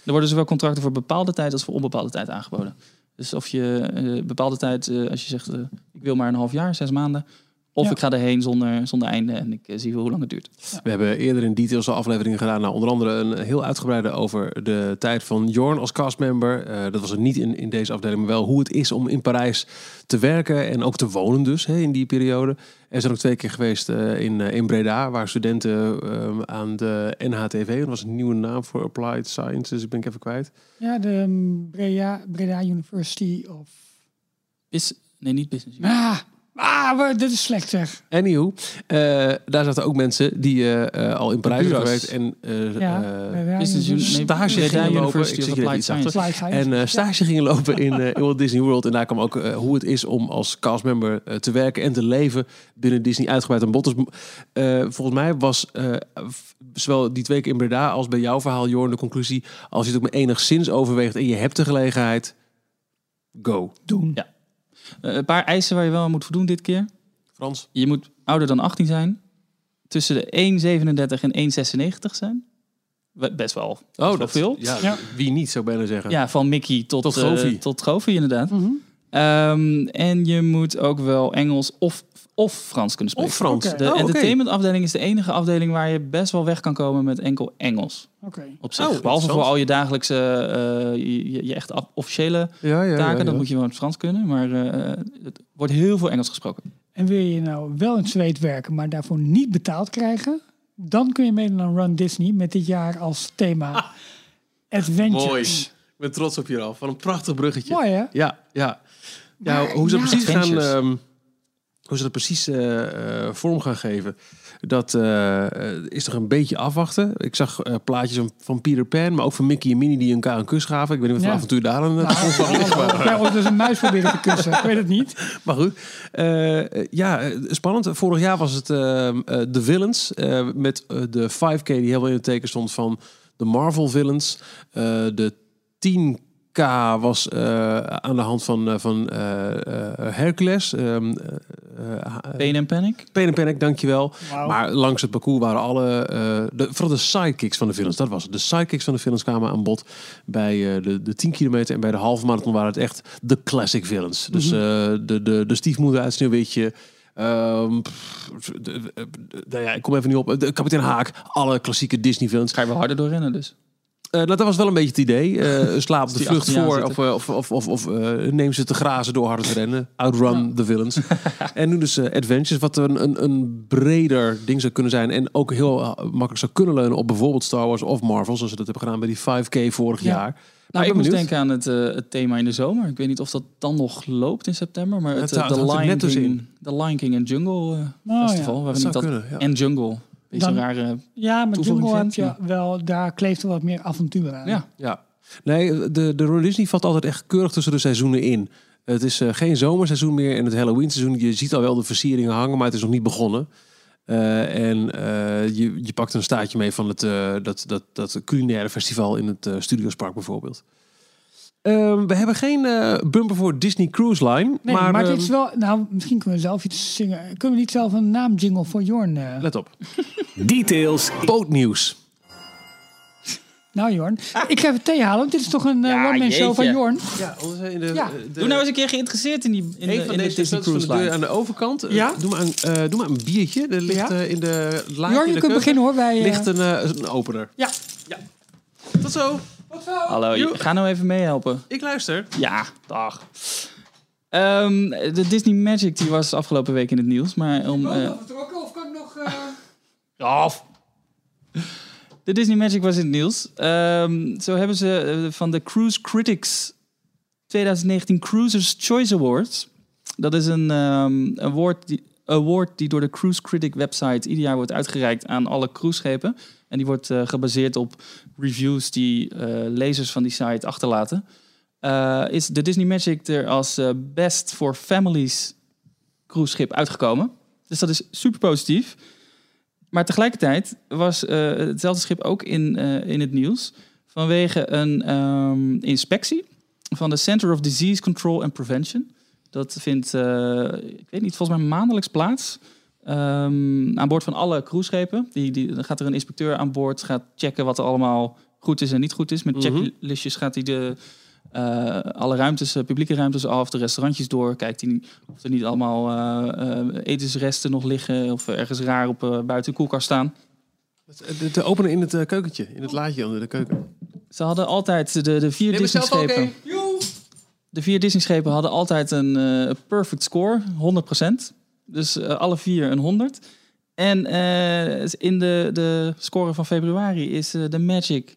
Er worden zowel contracten voor bepaalde tijd als voor onbepaalde tijd aangeboden. Dus of je eh, bepaalde tijd, eh, als je zegt ik wil maar een half jaar, zes maanden, Of Ja. ik ga erheen zonder, zonder einde en ik eh, zie wel hoe lang het duurt. We hebben eerder in details al afleveringen gedaan. Nou, onder andere een heel uitgebreide over de tijd van Jorn als castmember. Eh, dat was het niet in, in deze afdeling, maar wel hoe het is om in Parijs te werken en ook te wonen dus hè, in die periode. Er zijn ook twee keer geweest eh, in, in Breda, waar studenten aan de NHTV, dat was een nieuwe naam voor Applied Sciences, ik ben ik even kwijt. Ja, de um, Breda, Breda University of... Is, nee, niet business. Ah, ah maar dit is slecht zeg. Anywho, eh, daar zaten ook mensen die eh, eh, al in Parijs hebben gewerkt en eh, Ja, stage gingen lopen. University Ik iets achter. Slide science. En eh, stage gingen lopen in, eh, in Walt Disney World. En daar kwam ook hoe het is om als castmember te werken en te leven binnen Disney uitgebreid aan bod. Dus eh, volgens mij was eh, zowel die twee keer in Breda als bij jouw verhaal, Jorn, de conclusie. Als je het ook maar enigszins overweegt en je hebt de gelegenheid, go. Doen. Ja. Eh, een paar eisen waar je wel aan moet voldoen dit keer. Frans? Je moet ouder dan 18 zijn. Tussen de 1,37 en 1,96 zijn. Best wel. Oh, dat veel. Ja, Ja. wie niet, zou ik bijna zeggen. Ja, van Mickey tot, Tot eh, tot Goofy inderdaad. Mhm. Ehm, en je moet ook wel Engels of, of Frans kunnen spreken. Of Frans. De Oh, entertainmentafdeling is de enige afdeling waar je best wel weg kan komen met enkel Engels. Oké. Op zich. Oh, Behalve voor al je dagelijkse, eh, je, echt officiële Ja, ja, taken. ja, Dat ja. moet je wel in het Frans kunnen. Maar eh, het wordt heel veel Engels gesproken. En wil je nou wel in Zweed werken, maar daarvoor niet betaald krijgen, dan kun je meedoen aan Run Disney met dit jaar als thema Adventures. Mooi. Ik ben trots op je al. Van een prachtig bruggetje. Mooi hè? Ja, ja. Nou, hoe ze precies gaan... Ehm, hoe ze dat precies eh, eh, vorm gaan geven, dat eh, is toch een beetje afwachten. Ik zag plaatjes van, Peter Pan, maar ook van Mickey en Minnie die elkaar een kus gaven. Ik weet niet of het avontuur daar een nou, van is. Dus een muis proberen te kussen, ik weet het niet. Maar goed, ja, spannend. Vorig jaar was het de The Villains met de 5K die helemaal in het teken stond van de Marvel Villains. de 10 K was eh, aan de hand van, eh, van uh, Hercules. Um, Pain and Panic. Pain and Panic, dankjewel. Maar langs het parcours waren alle... de, vooral de sidekicks van de films, dat was het. De sidekicks van de films kwamen aan bod bij de, de 10 kilometer. En bij de halve marathon waren het echt de classic films. Dus mhm. de, de, de stiefmoeder uit Sneeuwwitje... Um, pff, nou ik kom even niet op. De, kapitein Haak, alle klassieke Disney films. Ga je wel harder doorrennen dus. Eh, nou, dat was wel een beetje het idee. Eh slaap de vlucht voor of, eh, of, of, of, of eh, neem ze te grazen door harder te rennen. Outrun the villains. en nu dus eh, Adventures, wat een, een, een breder ding zou kunnen zijn. En ook heel eh, makkelijk zou kunnen leunen op bijvoorbeeld Star Wars of Marvel. Zoals ze dat hebben gedaan bij die 5K vorig Ja. jaar. Nou, ik moest denken aan het, eh, het thema in de zomer. Ik weet niet of dat dan nog loopt in september. Maar het, Het eh, de er Lion King, de Lion King en Jungle eh, Oh, Festival. ja. Ik dat kunnen, ja. En Jungle. Beetje Dan- rare... Ja, maar Jungle heb je wel, daar kleeft er wat meer avontuur aan. Ja, Ja. Nee, de, de Disney valt altijd echt keurig tussen de seizoenen in. Het is eh, geen zomerseizoen meer en het Halloween seizoen. Je ziet al wel de versieringen hangen, maar het is nog niet begonnen. Eh, en eh, je, je pakt een staartje mee van het, eh, dat, dat, dat culinaire festival in het Studiospark bijvoorbeeld. Ehm, we hebben geen eh, bumper voor Disney Cruise Line. Nee, maar maar, ehm, het is wel... Nou, misschien kunnen we zelf iets zingen. Kunnen we niet zelf een naamjingle voor Jorn? eh? let op. Details. Bootnieuws. Nou Jorn, ik ga even thee halen. want Dit is toch een eh, Ja, one-man show van Jorn? Ja, in de, Ja. de- Doe nou eens een keer geïnteresseerd in, die, in, Een de, van in de deze Disney Cruise Line. aan de overkant. Ja? doe, maar een, eh, doe maar een biertje. Er ligt Ja? in de in Jorn, je kunt keuken beginnen hoor. Eh, ligt een, een opener. Ja. Tot zo. Hallo, je- ga nou even meehelpen. Ik luister. Ja, dag. Ehm, de Disney Magic die was afgelopen week in het nieuws. Maar om, eh, vertrokken of kan ik nog... eh, Af. De Disney Magic was in het nieuws. Ehm, zo hebben ze eh, van de Cruise Critics 2019 Cruisers Choice Awards. Dat is een um, award, die, award die door de Cruise Critic website ieder jaar wordt uitgereikt aan alle cruiseschepen. En die wordt eh, gebaseerd op reviews die eh, lezers van die site achterlaten. Eh, is de Disney Magic er als eh, Best for Families cruiseschip uitgekomen. Dus dat is super positief. Maar tegelijkertijd was hetzelfde schip ook in, in het nieuws vanwege een ehm, inspectie van de Center of Disease Control and Prevention. Dat vindt, ik weet niet, volgens mij maandelijks plaats. Ehm, aan boord van alle cruiseschepen. Die, die, dan gaat er een inspecteur aan boord, gaat checken wat er allemaal goed is en niet goed is. Met Mhm. checklistjes gaat hij de, eh, alle ruimtes, eh, publieke ruimtes af, de restaurantjes door. Kijkt hij of er niet allemaal eh, eh, etensresten nog liggen of ergens raar op buiten de koelkast staan. De, de openen in het keukentje, in het laadje onder de keuken. Ze hadden altijd de, de vier Disney-schepen. De vier Disney-schepen hadden altijd een perfect score, 100%. Dus eh, alle vier een 100. En eh, in de, de score van februari is eh, de Magic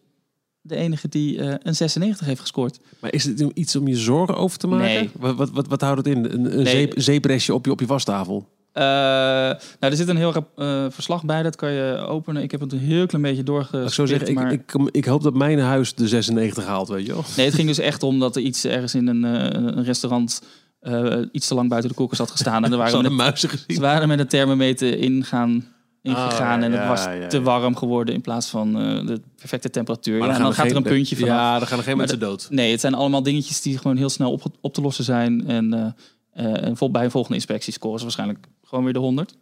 de enige die een 96 heeft gescoord. Maar is het iets om je zorgen over te maken? Nee. Wat, wat, wat, wat houdt het in? Een, een Nee. zeep, zeeprestje op je, op je wastafel? Nou, er zit een heel rap, verslag bij, dat kan je openen. Ik heb het een heel klein beetje Laat ik zo doorgespit, zeggen, ik, maar... ik, ik hoop dat mijn huis de 96 haalt, weet je wel. Nee, het ging dus echt om dat er iets ergens in een, een restaurant eh, iets te lang buiten de koelkast had gestaan. En er waren met, muizen gezien. ze waren met een thermometer ingaan, ingegaan Oh, ja, en het ja, was ja, te ja. warm geworden in plaats van eh, de perfecte temperatuur. Maar en dan gaat er een puntje vanaf. Ja, dan gaan er geen mensen dood. Nee, het zijn allemaal dingetjes die gewoon heel snel op, op te lossen zijn. En, eh, en vol, bij een volgende inspectie scoren ze waarschijnlijk gewoon weer de 100.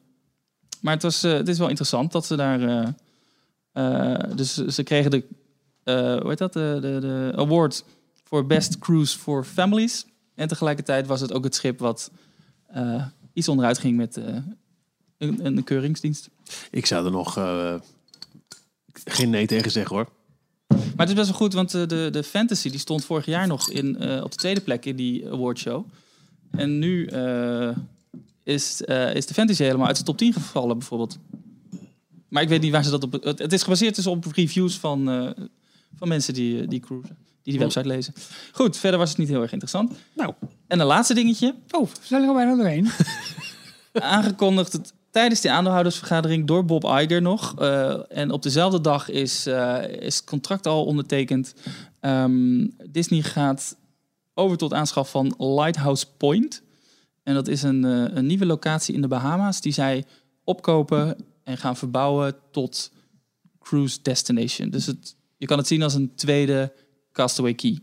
Maar het, was, het is wel interessant dat ze daar... dus ze kregen de, hoe heet dat? De, de, de award voor Best Cruise for Families. En tegelijkertijd was het ook het schip wat eh, iets onderuit ging met eh, een, een keuringsdienst. Ik zou er nog eh, geen nee tegen zeggen, hoor. Maar het is best wel goed, want de, de fantasy die stond vorig jaar nog in, op de tweede plek in die awardshow. En nu is, is de fantasy helemaal uit de top 10 gevallen, bijvoorbeeld. Maar ik weet niet waar ze dat op... Het, is gebaseerd dus op reviews van, van mensen die, eh, die cruisen. Die die website lezen. Goed, verder was het niet heel erg interessant. Nou. En een laatste dingetje. Oh, we zijn er al bijna doorheen. aangekondigd het, tijdens die aandeelhoudersvergadering door Bob Iger nog. Eh, en op dezelfde dag is, eh, is het contract al ondertekend. Ehm, Disney gaat over tot aanschaf van Lighthouse Point. En dat is een, een nieuwe locatie in de Bahama's die zij opkopen en gaan verbouwen tot cruise destination. Dus het, je kan het zien als een tweede Castaway Key.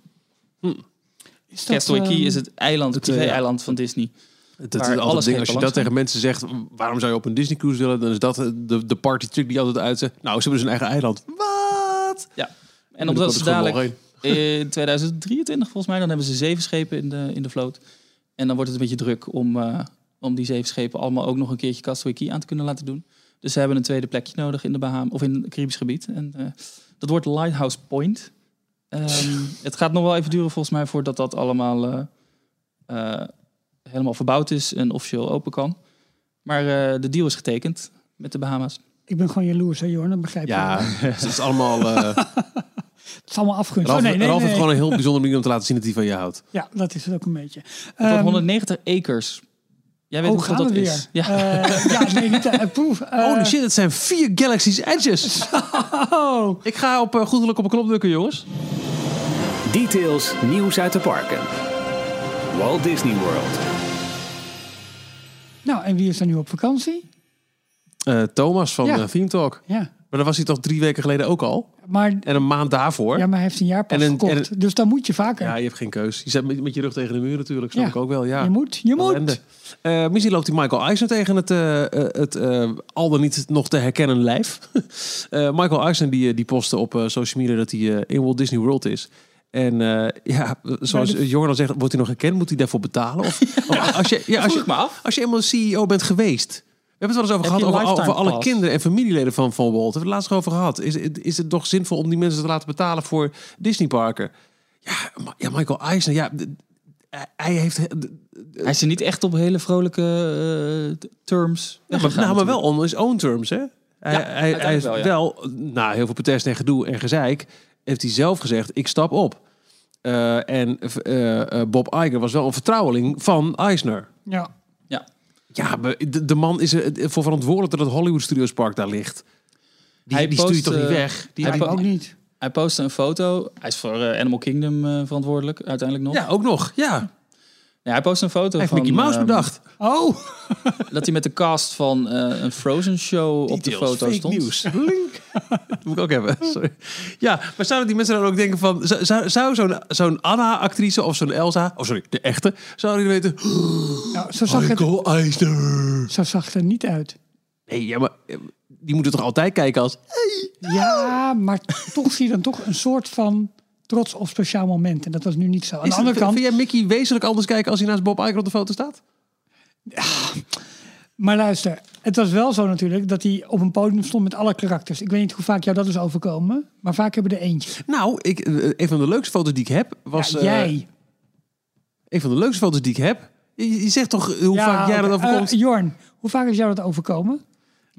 Is dat, Castaway Key ehm, is het eiland, het eh, privé-eiland van Disney. Het, Waar het is altijd alles ding, als je dat tegen mensen zegt, waarom zou je op een Disney cruise willen? Dan is dat de, de party trick die altijd uitzet. Nou, ze hebben dus een eigen eiland. Wat? Ja. En omdat ze dadelijk in 2023 volgens mij, dan hebben ze zeven schepen in de, in de vloot. En dan wordt het een beetje druk om, eh, om die zeven schepen allemaal ook nog een keertje Castaway Key aan te kunnen laten doen. Dus ze hebben een tweede plekje nodig in de Bahama of in het Caribisch gebied. En eh, dat wordt Lighthouse Point. Ehm, het gaat nog wel even duren volgens mij voordat dat allemaal eh, eh, helemaal verbouwd is en officieel open kan. Maar eh, de deal is getekend met de Bahama's. Ik ben gewoon jaloers, hè, Jorn, dat begrijp je. Ja, het is allemaal... eh Het is allemaal afgunst. Ralf, Oh, nee, nee, Ralf nee. heeft gewoon een heel bijzondere manier om te laten zien dat hij van je houdt. Ja, dat is het ook een beetje. Het wordt Ehm, 190 acres. Jij weet oh, gaan dat we is. weer. Ja. Eh, ja, nee, niet uh, proef. eh, Holy shit, het zijn vier Galaxy's Edges. oh. Ik ga op, uh, goedelijk op een knop drukken, jongens. Details, nieuws uit de parken. Walt Disney World. Nou, en wie is er nu op vakantie? Uh, Thomas van Ja. ja. Theme Talk. Ja, Maar dat was hij toch drie weken geleden ook al? maar, En een maand daarvoor. ja, maar hij heeft een En een- verkocht. en dus dan moet je vaker. Ja, je hebt geen keus. Je zit met, met je rug tegen de muur natuurlijk, snap Ja. ik ook wel. Ja. Je moet, je moet. Eh, misschien loopt die Michael Eisner tegen het, eh, eh, het al dan niet nog te herkennen lijf. Michael Eisner die, die postte op social media dat hij in Walt Disney World is. En ja, zoals Jorn al zegt, wordt hij nog herkend? Moet hij daarvoor betalen? Of, als, je, ja, als, je, als je eenmaal CEO bent geweest... We hebben het wel eens over Heb gehad over, alle kinderen en familieleden van, van Walt. We hebben het laatst over gehad. Is, het- is het toch zinvol om die mensen te laten betalen voor Disneyparken? Ja, ja, Michael Eisner, ja, hij heeft... Hij is er niet echt op hele vrolijke eh, terms. Ja, maar, nou, maar wel on his own terms, hè? Hij, Ja, hij, hij is wel, na heel veel protest en gedoe en gezeik, heeft hij zelf gezegd, ik stap op. Eh, en eh, Bob Iger was wel een vertrouweling van Eisner. Ja. Ja, de, de man is er voor verantwoordelijk dat het Hollywood Studios Park daar ligt. Die, Hij die stuur je post, toch niet eh, weg? Die, hij ook niet. Hij postte een foto. Hij is voor eh, Animal Kingdom eh, verantwoordelijk, uiteindelijk nog. ja, ook nog. Ja, Ja, hij postte een foto hij van... Mickey Mouse ehm, bedacht. Oh, Dat hij met de cast van eh, een Frozen show op de foto fake stond. nieuws. Link. dat moet ik ook hebben. Sorry. Ja, maar zouden die mensen dan ook denken van... Zou, zou, zo'n zo'n Anna-actrice of zo'n Elsa... Oh, sorry, de echte. Zouden die weten... nou, zo zag, het, Michael Eisner. zo zag het er niet uit. Nee, ja, maar eh, die moeten toch altijd kijken als... Ja, maar toch zie je dan toch een soort van trots op speciaal moment. En dat was nu niet zo. Aan Is de andere het- kant, Vind jij Mickey wezenlijk anders kijken als hij naast Bob Iger op de foto staat? maar luister, het was wel zo natuurlijk dat hij op een podium stond met alle karakters. Ik weet niet hoe vaak jou dat is overkomen, maar vaak hebben er eentje. Nou, ik, eh, een van de leukste foto's die ik heb was... Ja, eh, jij. een van de leukste foto's die ik heb. Je, je zegt toch hoe Ja, vaak jij dat overkomt? Eh, Jorn, hoe vaak is jou dat overkomen?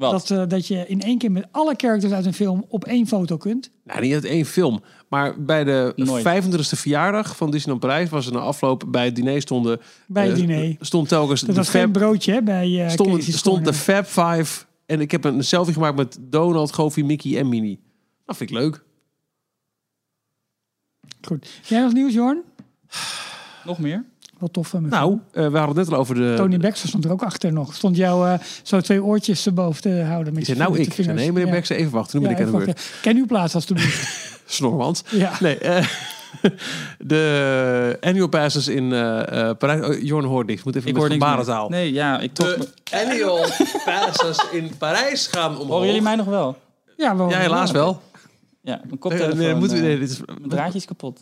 Wat? Dat, eh, dat je in één keer met alle characters uit een film op één foto kunt. Nou, niet uit één film. Maar bij de Nooit. 25e verjaardag van Disneyland Parijs was er na afloop bij het diner stonden... Bij het eh, diner. Stond telkens Dat de was geen Fab, broodje hè, bij eh stond, stond de. Fab Five. En ik heb een selfie gemaakt met Donald, Goofy, Mickey en Minnie. Dat vind ik leuk. Goed. Jij nog nieuws, Jorn? Nog meer? Wel tof van me. Nou, eh, we hadden het net al over de... Tony Baxter stond er ook achter nog. Stond jou eh, zo twee oortjes erboven te houden. Met je nou ik. de vingers. nee, meneer Ja. Baxter, even wachten. Nu ben Ja, ik aan de even beurt. wachten. Ken uw plaats alstublieft. Snormans. Ja. Nee, eh, de annual passes in eh eh Parijs. Oh, Jorn hoort niks. Moet even Ik met gebarentaal. Nee, ja, ik toch... De annual passes in Parijs gaan omhoog. Horen jullie mij nog wel? Ja, wel, Ja, helaas wel. Ja, mijn Nee, koptelefoon. nee, moeten we, nee, dit is, Mijn draadje is kapot.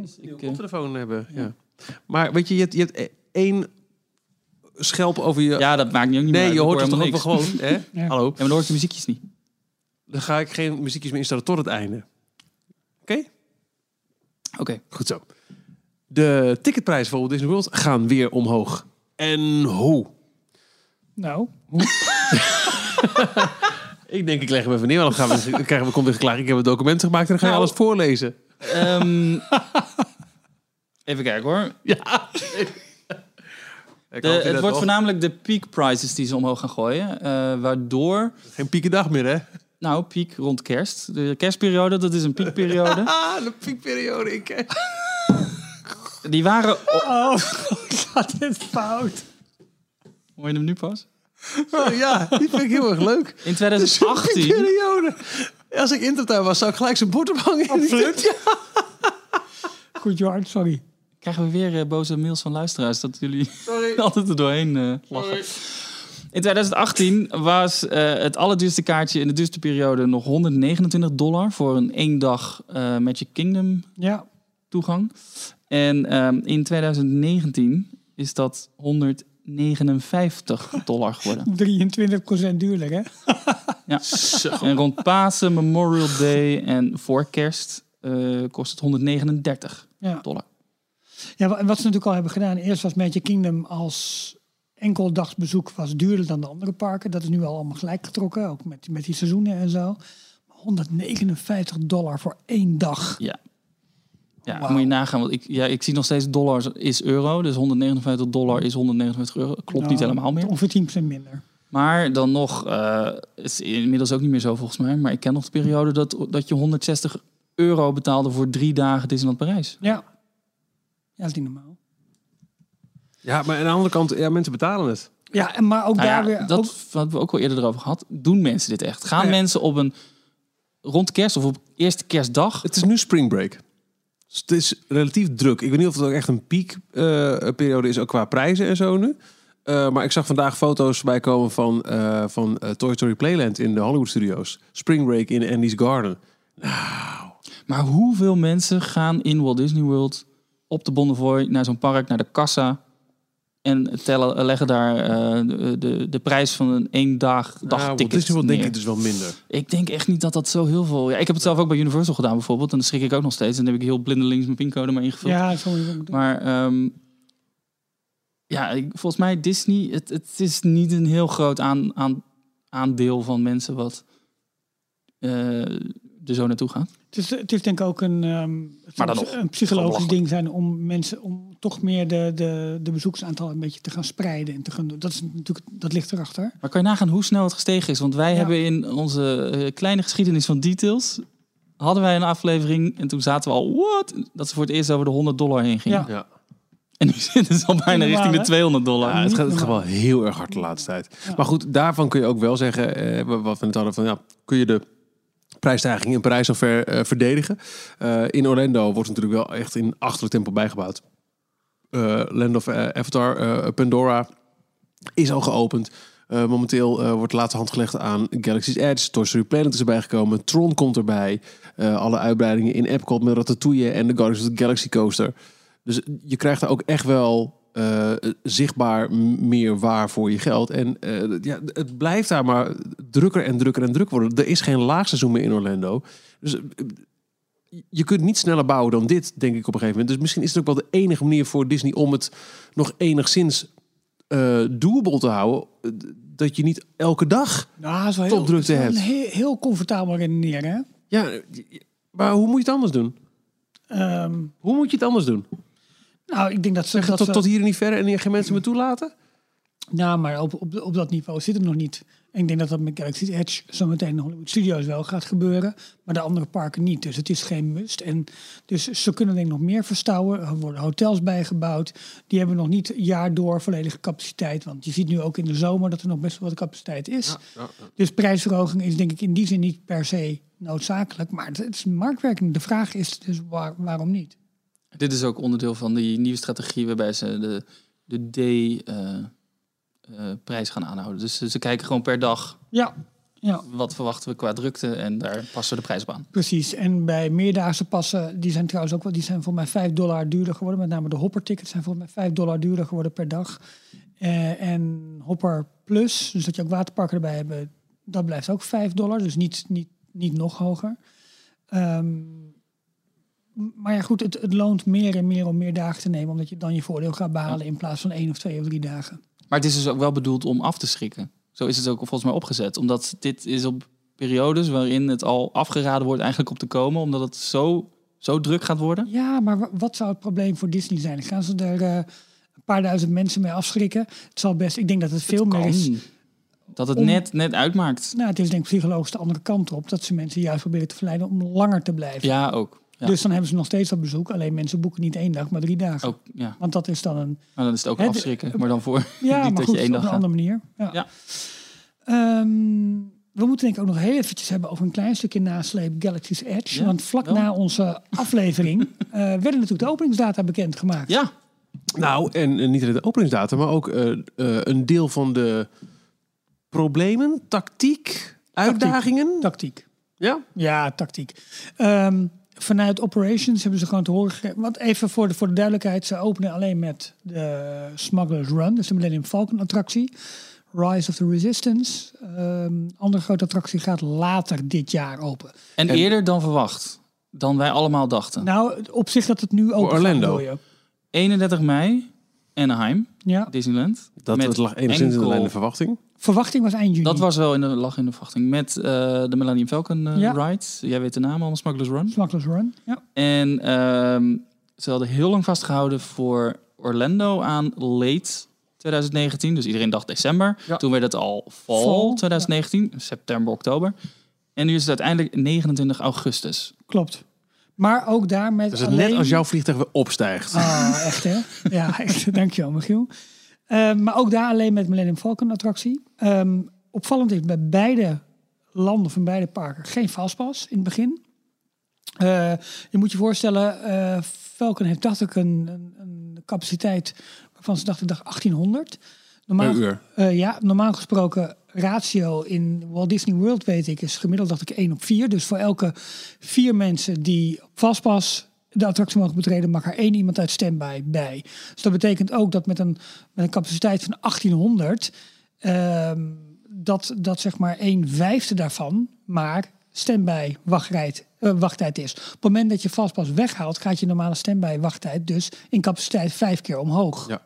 Dus ik, een koptelefoon hebben. Ja. Maar weet je, je hebt, je hebt één schelp over je... ja, dat maakt niet, ook niet meer nee, uit. je hoort het toch ook wel gewoon. Hè? Ja. Hallo. Ja, maar dan hoor ik de muziekjes niet. Dan ga ik geen muziekjes meer instellen tot het einde. Oké? Oké. Goed zo. De ticketprijzen voor Walt Disney World gaan weer omhoog. En hoe? Nou, Ik denk, ik leg hem even neer. want Dan, gaan we, dan krijgen we, komt weer klaar. Ik heb een document gemaakt en dan ga je Nou. alles voorlezen. Ehm, even kijken hoor. Ja. Ik De, het wordt nog. voornamelijk de peak prices die ze omhoog gaan gooien. eh, waardoor, Geen piekendag meer, hè? nou, piek rond kerst. De kerstperiode, dat is een piekperiode. Ah, de piekperiode. Ik, Die waren... oh, gaat dit fout? Hoor je hem nu pas? oh, ja, die vind ik heel erg leuk. In 2018... Piekperiode. Als ik intertuin was, zou ik gelijk zijn bord ophangen. Absoluut. Goed, Jorn, sorry. Krijgen we weer eh, boze mails van luisteraars dat jullie Sorry. altijd er doorheen eh, lachen. In 2018 was eh, het allerduurste kaartje in de duurste periode nog 129 dollar voor een één dag eh, Magic Kingdom Ja, toegang. En ehm, in 2019 is dat 159 dollar geworden. 23% duurder, hè? Ja. En rond Pasen, Memorial Day en voor kerst kost het 139 Ja. dollar. Ja, wat ze natuurlijk al hebben gedaan. Eerst was Magic Kingdom als enkeldagsbezoek was duurder dan de andere parken. Dat is nu al allemaal gelijk getrokken, ook met, met die seizoenen en zo. 159 dollar voor één dag. Ja. Ja, moet je nagaan. Want ik, ja, ik zie nog steeds dollars is euro. Dus 159 dollar is 159 euro. Klopt niet helemaal meer. Ongeveer 10% minder. Maar dan nog, het is inmiddels ook niet meer zo volgens mij. Maar ik ken nog de periode dat, dat je 160 euro betaalde voor drie dagen Disneyland Parijs. Ja. Ja, dat is niet normaal. Ja, maar aan de andere kant, ja, mensen betalen het. Ja, en maar ook Nou daar ja, weer... dat ook- hadden we ook al eerder erover gehad. Doen mensen dit echt? Gaan Ja. mensen op een rond kerst of op eerste kerstdag? Het is nu spring break. Dus het is relatief druk. Ik weet niet of het ook echt een piekperiode is, ook qua prijzen en zo nu. Eh, maar ik zag vandaag foto's bij komen van, eh, van eh, Toy Story Playland in de Hollywood Studios. Spring break in Andy's Garden. Maar hoeveel mensen gaan in Walt Disney World op de Bonnefoy naar zo'n park, naar de kassa en tellen, leggen daar eh, de, de, de prijs van een één dag Nou, dagticket Disney World denk ik dus wel minder. Ik denk echt niet dat dat zo heel veel... Ja, ik heb het zelf ook bij Universal gedaan bijvoorbeeld. En dan schrik ik ook nog steeds. En dan heb ik heel blindelings mijn pincode maar ingevuld. ja, moeten doen. Maar ehm, ja, ik- volgens mij Disney... Het, het is niet een heel groot aan, aan, aandeel van mensen wat eh, er zo naartoe gaat. Het is, het is denk ik ook een, ehm, het Maar dan zal nog, een psychologisch ding zijn om mensen om toch meer de, de, de bezoeksaantal een beetje te gaan spreiden en te gaan doen. Dat is natuurlijk dat ligt erachter. Maar kan je nagaan hoe snel het gestegen is? Want wij Ja. hebben in onze eh, kleine geschiedenis van details... hadden wij een aflevering en toen zaten we al... What? Dat ze voor het eerst over de 100 dollar heen gingen. Ja. Ja. En nu zitten ze al bijna Normaal, richting de hè? 200 dollar. Ja, het gaat, het gaat wel heel erg hard de laatste tijd. Maar goed, daarvan kun je ook wel zeggen, eh, wat we net hadden, van ja, kun je de prijsstijging in Parijs al eh, verdedigen. Eh, in Orlando wordt natuurlijk wel echt in achterlijk tempo bijgebouwd. Eh, Land of Avatar, Pandora is al geopend. Momenteel wordt de laatste hand gelegd aan Galaxy's Edge. Toy Story Planet is erbij gekomen. Tron komt erbij. Alle uitbreidingen in Epcot met Ratatouille en de Galaxy Coaster. Dus je krijgt daar ook echt wel eh, zichtbaar meer waar voor je geld. En eh, ja, het blijft daar maar drukker en drukker en drukker worden. Er is geen laagseizoen meer in Orlando. Dus eh, je kunt niet sneller bouwen dan dit, denk ik op een gegeven moment. Dus misschien is het ook wel de enige manier voor Disney om het nog enigszins doable te houden. Dat je niet elke dag Nou, wel heel, Topdrukte hebt. heel, heel comfortabel redeneren. hè? Ja, maar hoe moet je het anders doen? Ehm, Hoe moet je het anders doen? Nou, ik denk dat ze... Dat tot, ze- tot hier en niet verder en geen mensen me toelaten? Nou, maar op, op, op dat niveau zit het nog niet. En ik denk dat dat met Galaxy's Edge zometeen in Hollywood Studios wel gaat gebeuren. Maar de andere parken niet. Dus het is geen must. En dus ze kunnen denk ik nog meer verstouwen. Er worden hotels bijgebouwd. Die hebben nog niet jaar door volledige capaciteit. Want je ziet nu ook in de zomer dat er nog best wel wat capaciteit is. Dus prijsverhoging is denk ik in die zin niet per se noodzakelijk. Maar het, het is marktwerking. De vraag is dus waar- waarom niet? Dit is ook onderdeel van die nieuwe strategie waarbij ze de, de D-prijs gaan aanhouden. Dus ze, kijken gewoon per dag Ja, ja. wat verwachten we qua drukte en daar passen we de prijs op aan. Precies. En bij meerdaagse passen, die zijn trouwens ook wel, die zijn voor mij 5 dollar duurder geworden. Met name de hopper tickets zijn voor mij 5 dollar duurder geworden per dag. Eh, en hopper plus, dus dat je ook waterparken erbij hebt, dat blijft ook 5 dollar. Dus niet, niet, niet nog hoger. Ehm, maar ja, goed, het, het loont meer en meer om meer dagen te nemen, omdat je dan je voordeel gaat behalen in plaats van één of twee of drie dagen. Maar het is dus ook wel bedoeld om af te schrikken. Zo is het ook volgens mij opgezet. Omdat dit is op periodes waarin het al afgeraden wordt eigenlijk op te komen. Omdat het zo, zo druk gaat worden. Ja, maar wa- wat zou het probleem voor Disney zijn? Gaan ze er eh, een paar duizend mensen mee afschrikken? Het zal best, ik denk dat het veel meer is. Dat het Om- net, net uitmaakt. Nou, het is denk ik psychologisch de andere kant op. Dat ze mensen juist proberen te verleiden om langer te blijven. Ja, ook. Ja. Dus dan hebben ze nog steeds dat bezoek. Alleen mensen boeken niet één dag, maar drie dagen. ook ja. Want dat is dan een... Maar dan is het ook Hè, afschrikken. Maar dan voor Ja, niet maar dat goed, je één op dag een gaat. andere manier. Ja. Ja. Ehm, we moeten denk ik ook nog heel eventjes hebben over een klein stukje nasleep Galaxy's Edge. Ja, Want vlak wel. na onze aflevering eh, werden natuurlijk de openingsdata bekendgemaakt. Ja, Nou, en, en niet alleen de openingsdatum, maar ook eh, eh, een deel van de problemen, tactiek, uitdagingen. Tactiek. Ja? Ja, tactiek. Ehm, vanuit operations hebben ze gewoon te horen gegeven. Want even voor de, voor de duidelijkheid, ze openen alleen met de Smuggler's Run, dus de Millennium Falcon attractie. Rise of the Resistance. Ehm andere grote attractie gaat later dit jaar open. en, eerder dan verwacht. Dan wij allemaal dachten. Nou, op zich dat het nu open gaat, Orlando. bedoel je. 31 mei, Anaheim, Ja. Disneyland. Dat Met het lag enigszins in de enkel- lijn de verwachting. Verwachting was eind juni. Dat was wel in de, lag in de verwachting. Met eh, de Millennium Falcon eh, Ja. ride. Jij weet de naam al, Smuggler's Run. Smuggler's Run. Ja. En ehm, ze hadden heel lang vastgehouden voor Orlando aan late 2019. Dus iedereen dacht december. Ja. Toen werd het al fall, Fall, 2019. September, oktober. En nu is het uiteindelijk 29 augustus. Klopt. Maar ook daar met is het alleen... net als jouw vliegtuig weer opstijgt. Ah, echt hè? Ja, echt. Dankjewel, Michiel. Ehm, maar ook daar alleen met Millennium Falcon attractie. Ehm, opvallend is bij beide landen van beide parken geen fastpass in het begin. Eh, je moet je voorstellen, eh, Falcon heeft dacht ik een, een, een capaciteit waarvan ze dachten dag 1800. Normaal, Per uur. eh, ja, normaal gesproken ratio in Walt Disney World weet ik is gemiddeld dacht ik 1 op 4. Dus voor elke vier mensen die op vastpas de attractie mogen betreden, mag er één iemand uit standby bij. Dus dat betekent ook dat met een, met een capaciteit van 1800 ehm, dat, dat zeg maar een vijfde daarvan maar standby wachttijd, eh, wachttijd is. Op het moment dat je vastpas weghaalt, gaat je normale standby wachttijd dus in capaciteit vijf keer omhoog. Ja.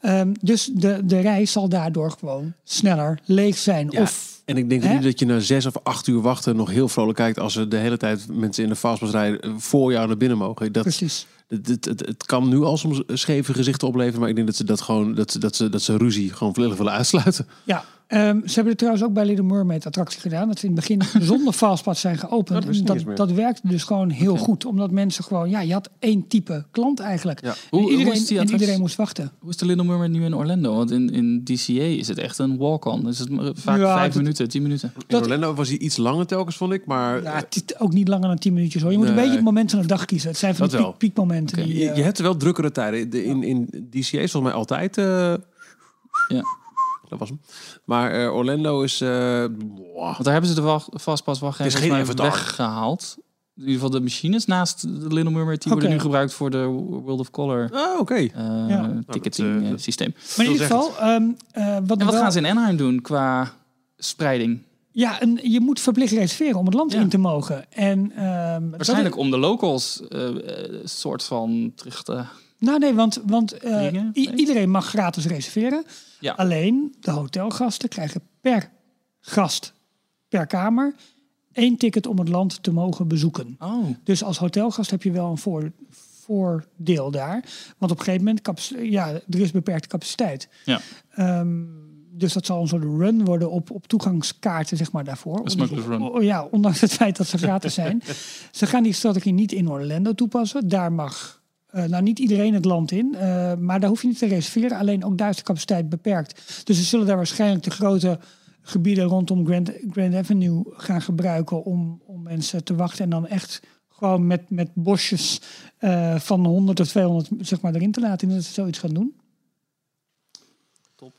Ehm, dus de, de reis zal daardoor gewoon sneller leeg zijn. Ja, Of en ik denk Hè? niet dat je na zes of acht uur wachten nog heel vrolijk kijkt als er de hele tijd mensen in de fastpass rijden eh, voor jou naar binnen mogen. Dat, precies. het, het, het, het kan nu al soms scheve gezichten opleveren, maar ik denk dat ze dat gewoon dat ze, dat ze, dat ze ruzie gewoon volledig willen uitsluiten. Ja, ehm, ze hebben het trouwens ook bij Little Mermaid attractie gedaan. Dat ze in het begin zonder fastpass zijn geopend. Dat En dat, dat werkte dus gewoon heel goed. Omdat mensen gewoon, ja, je had één type klant eigenlijk. Ja. En Hoe- hoe iedereen, en moest wachten. Hoe is de Little Mermaid nu in Orlando? Want in, in DCA is het echt een walk-on. Is het maar vaak Ja, vijf dat- minuten, tien minuten. In Dat- Orlando was hij iets langer telkens, vond ik, maar Ja, het is ook niet langer dan 10 minuutjes hoor. Je moet een beetje het moment van de dag kiezen. Het zijn van Dat die piek, piekmomenten. Die, je, eh, je hebt wel drukkere tijden. De, in, in DCA is volgens mij altijd... eh, Ja. Dat was hem. Maar eh, Orlando is... eh. Want daar hebben ze de vastpas wachtrijden geen weggehaald. In ieder geval de machines naast de Little Mermaid die worden nu gebruikt voor de World of Color Ah, oké. eh, Ja. ticketing dat- systeem. Maar in ieder geval, ehm, eh, wat, En wat wel- gaan ze in Anaheim doen qua spreiding? Ja, en je moet verplicht reserveren om het land Ja. in te mogen. En, ehm, Waarschijnlijk om de locals soort van terug te... Nou nee, want, want eh, iedereen mag gratis reserveren. Ja. Alleen de hotelgasten krijgen per gast, per kamer, één ticket om het land te mogen bezoeken. Oh, Dus als hotelgast heb je wel een voor, voordeel daar. Want op een gegeven moment, ja, er is beperkte capaciteit. ja. Ehm, dus dat zal een soort run worden op, op toegangskaarten zeg maar, daarvoor. Run. Ja, ondanks het feit dat ze gratis zijn. ze gaan die strategie niet in Orlando toepassen. Daar mag eh, nou niet iedereen het land in. eh, maar daar hoef je niet te reserveren. Alleen ook daar is de capaciteit beperkt. Dus ze zullen daar waarschijnlijk de grote gebieden rondom Grand, Grand Avenue gaan gebruiken om, om mensen te wachten. En dan echt gewoon met, met bosjes eh, van 100 of 200 zeg maar, erin te laten. En dat ze zoiets gaan doen. Top.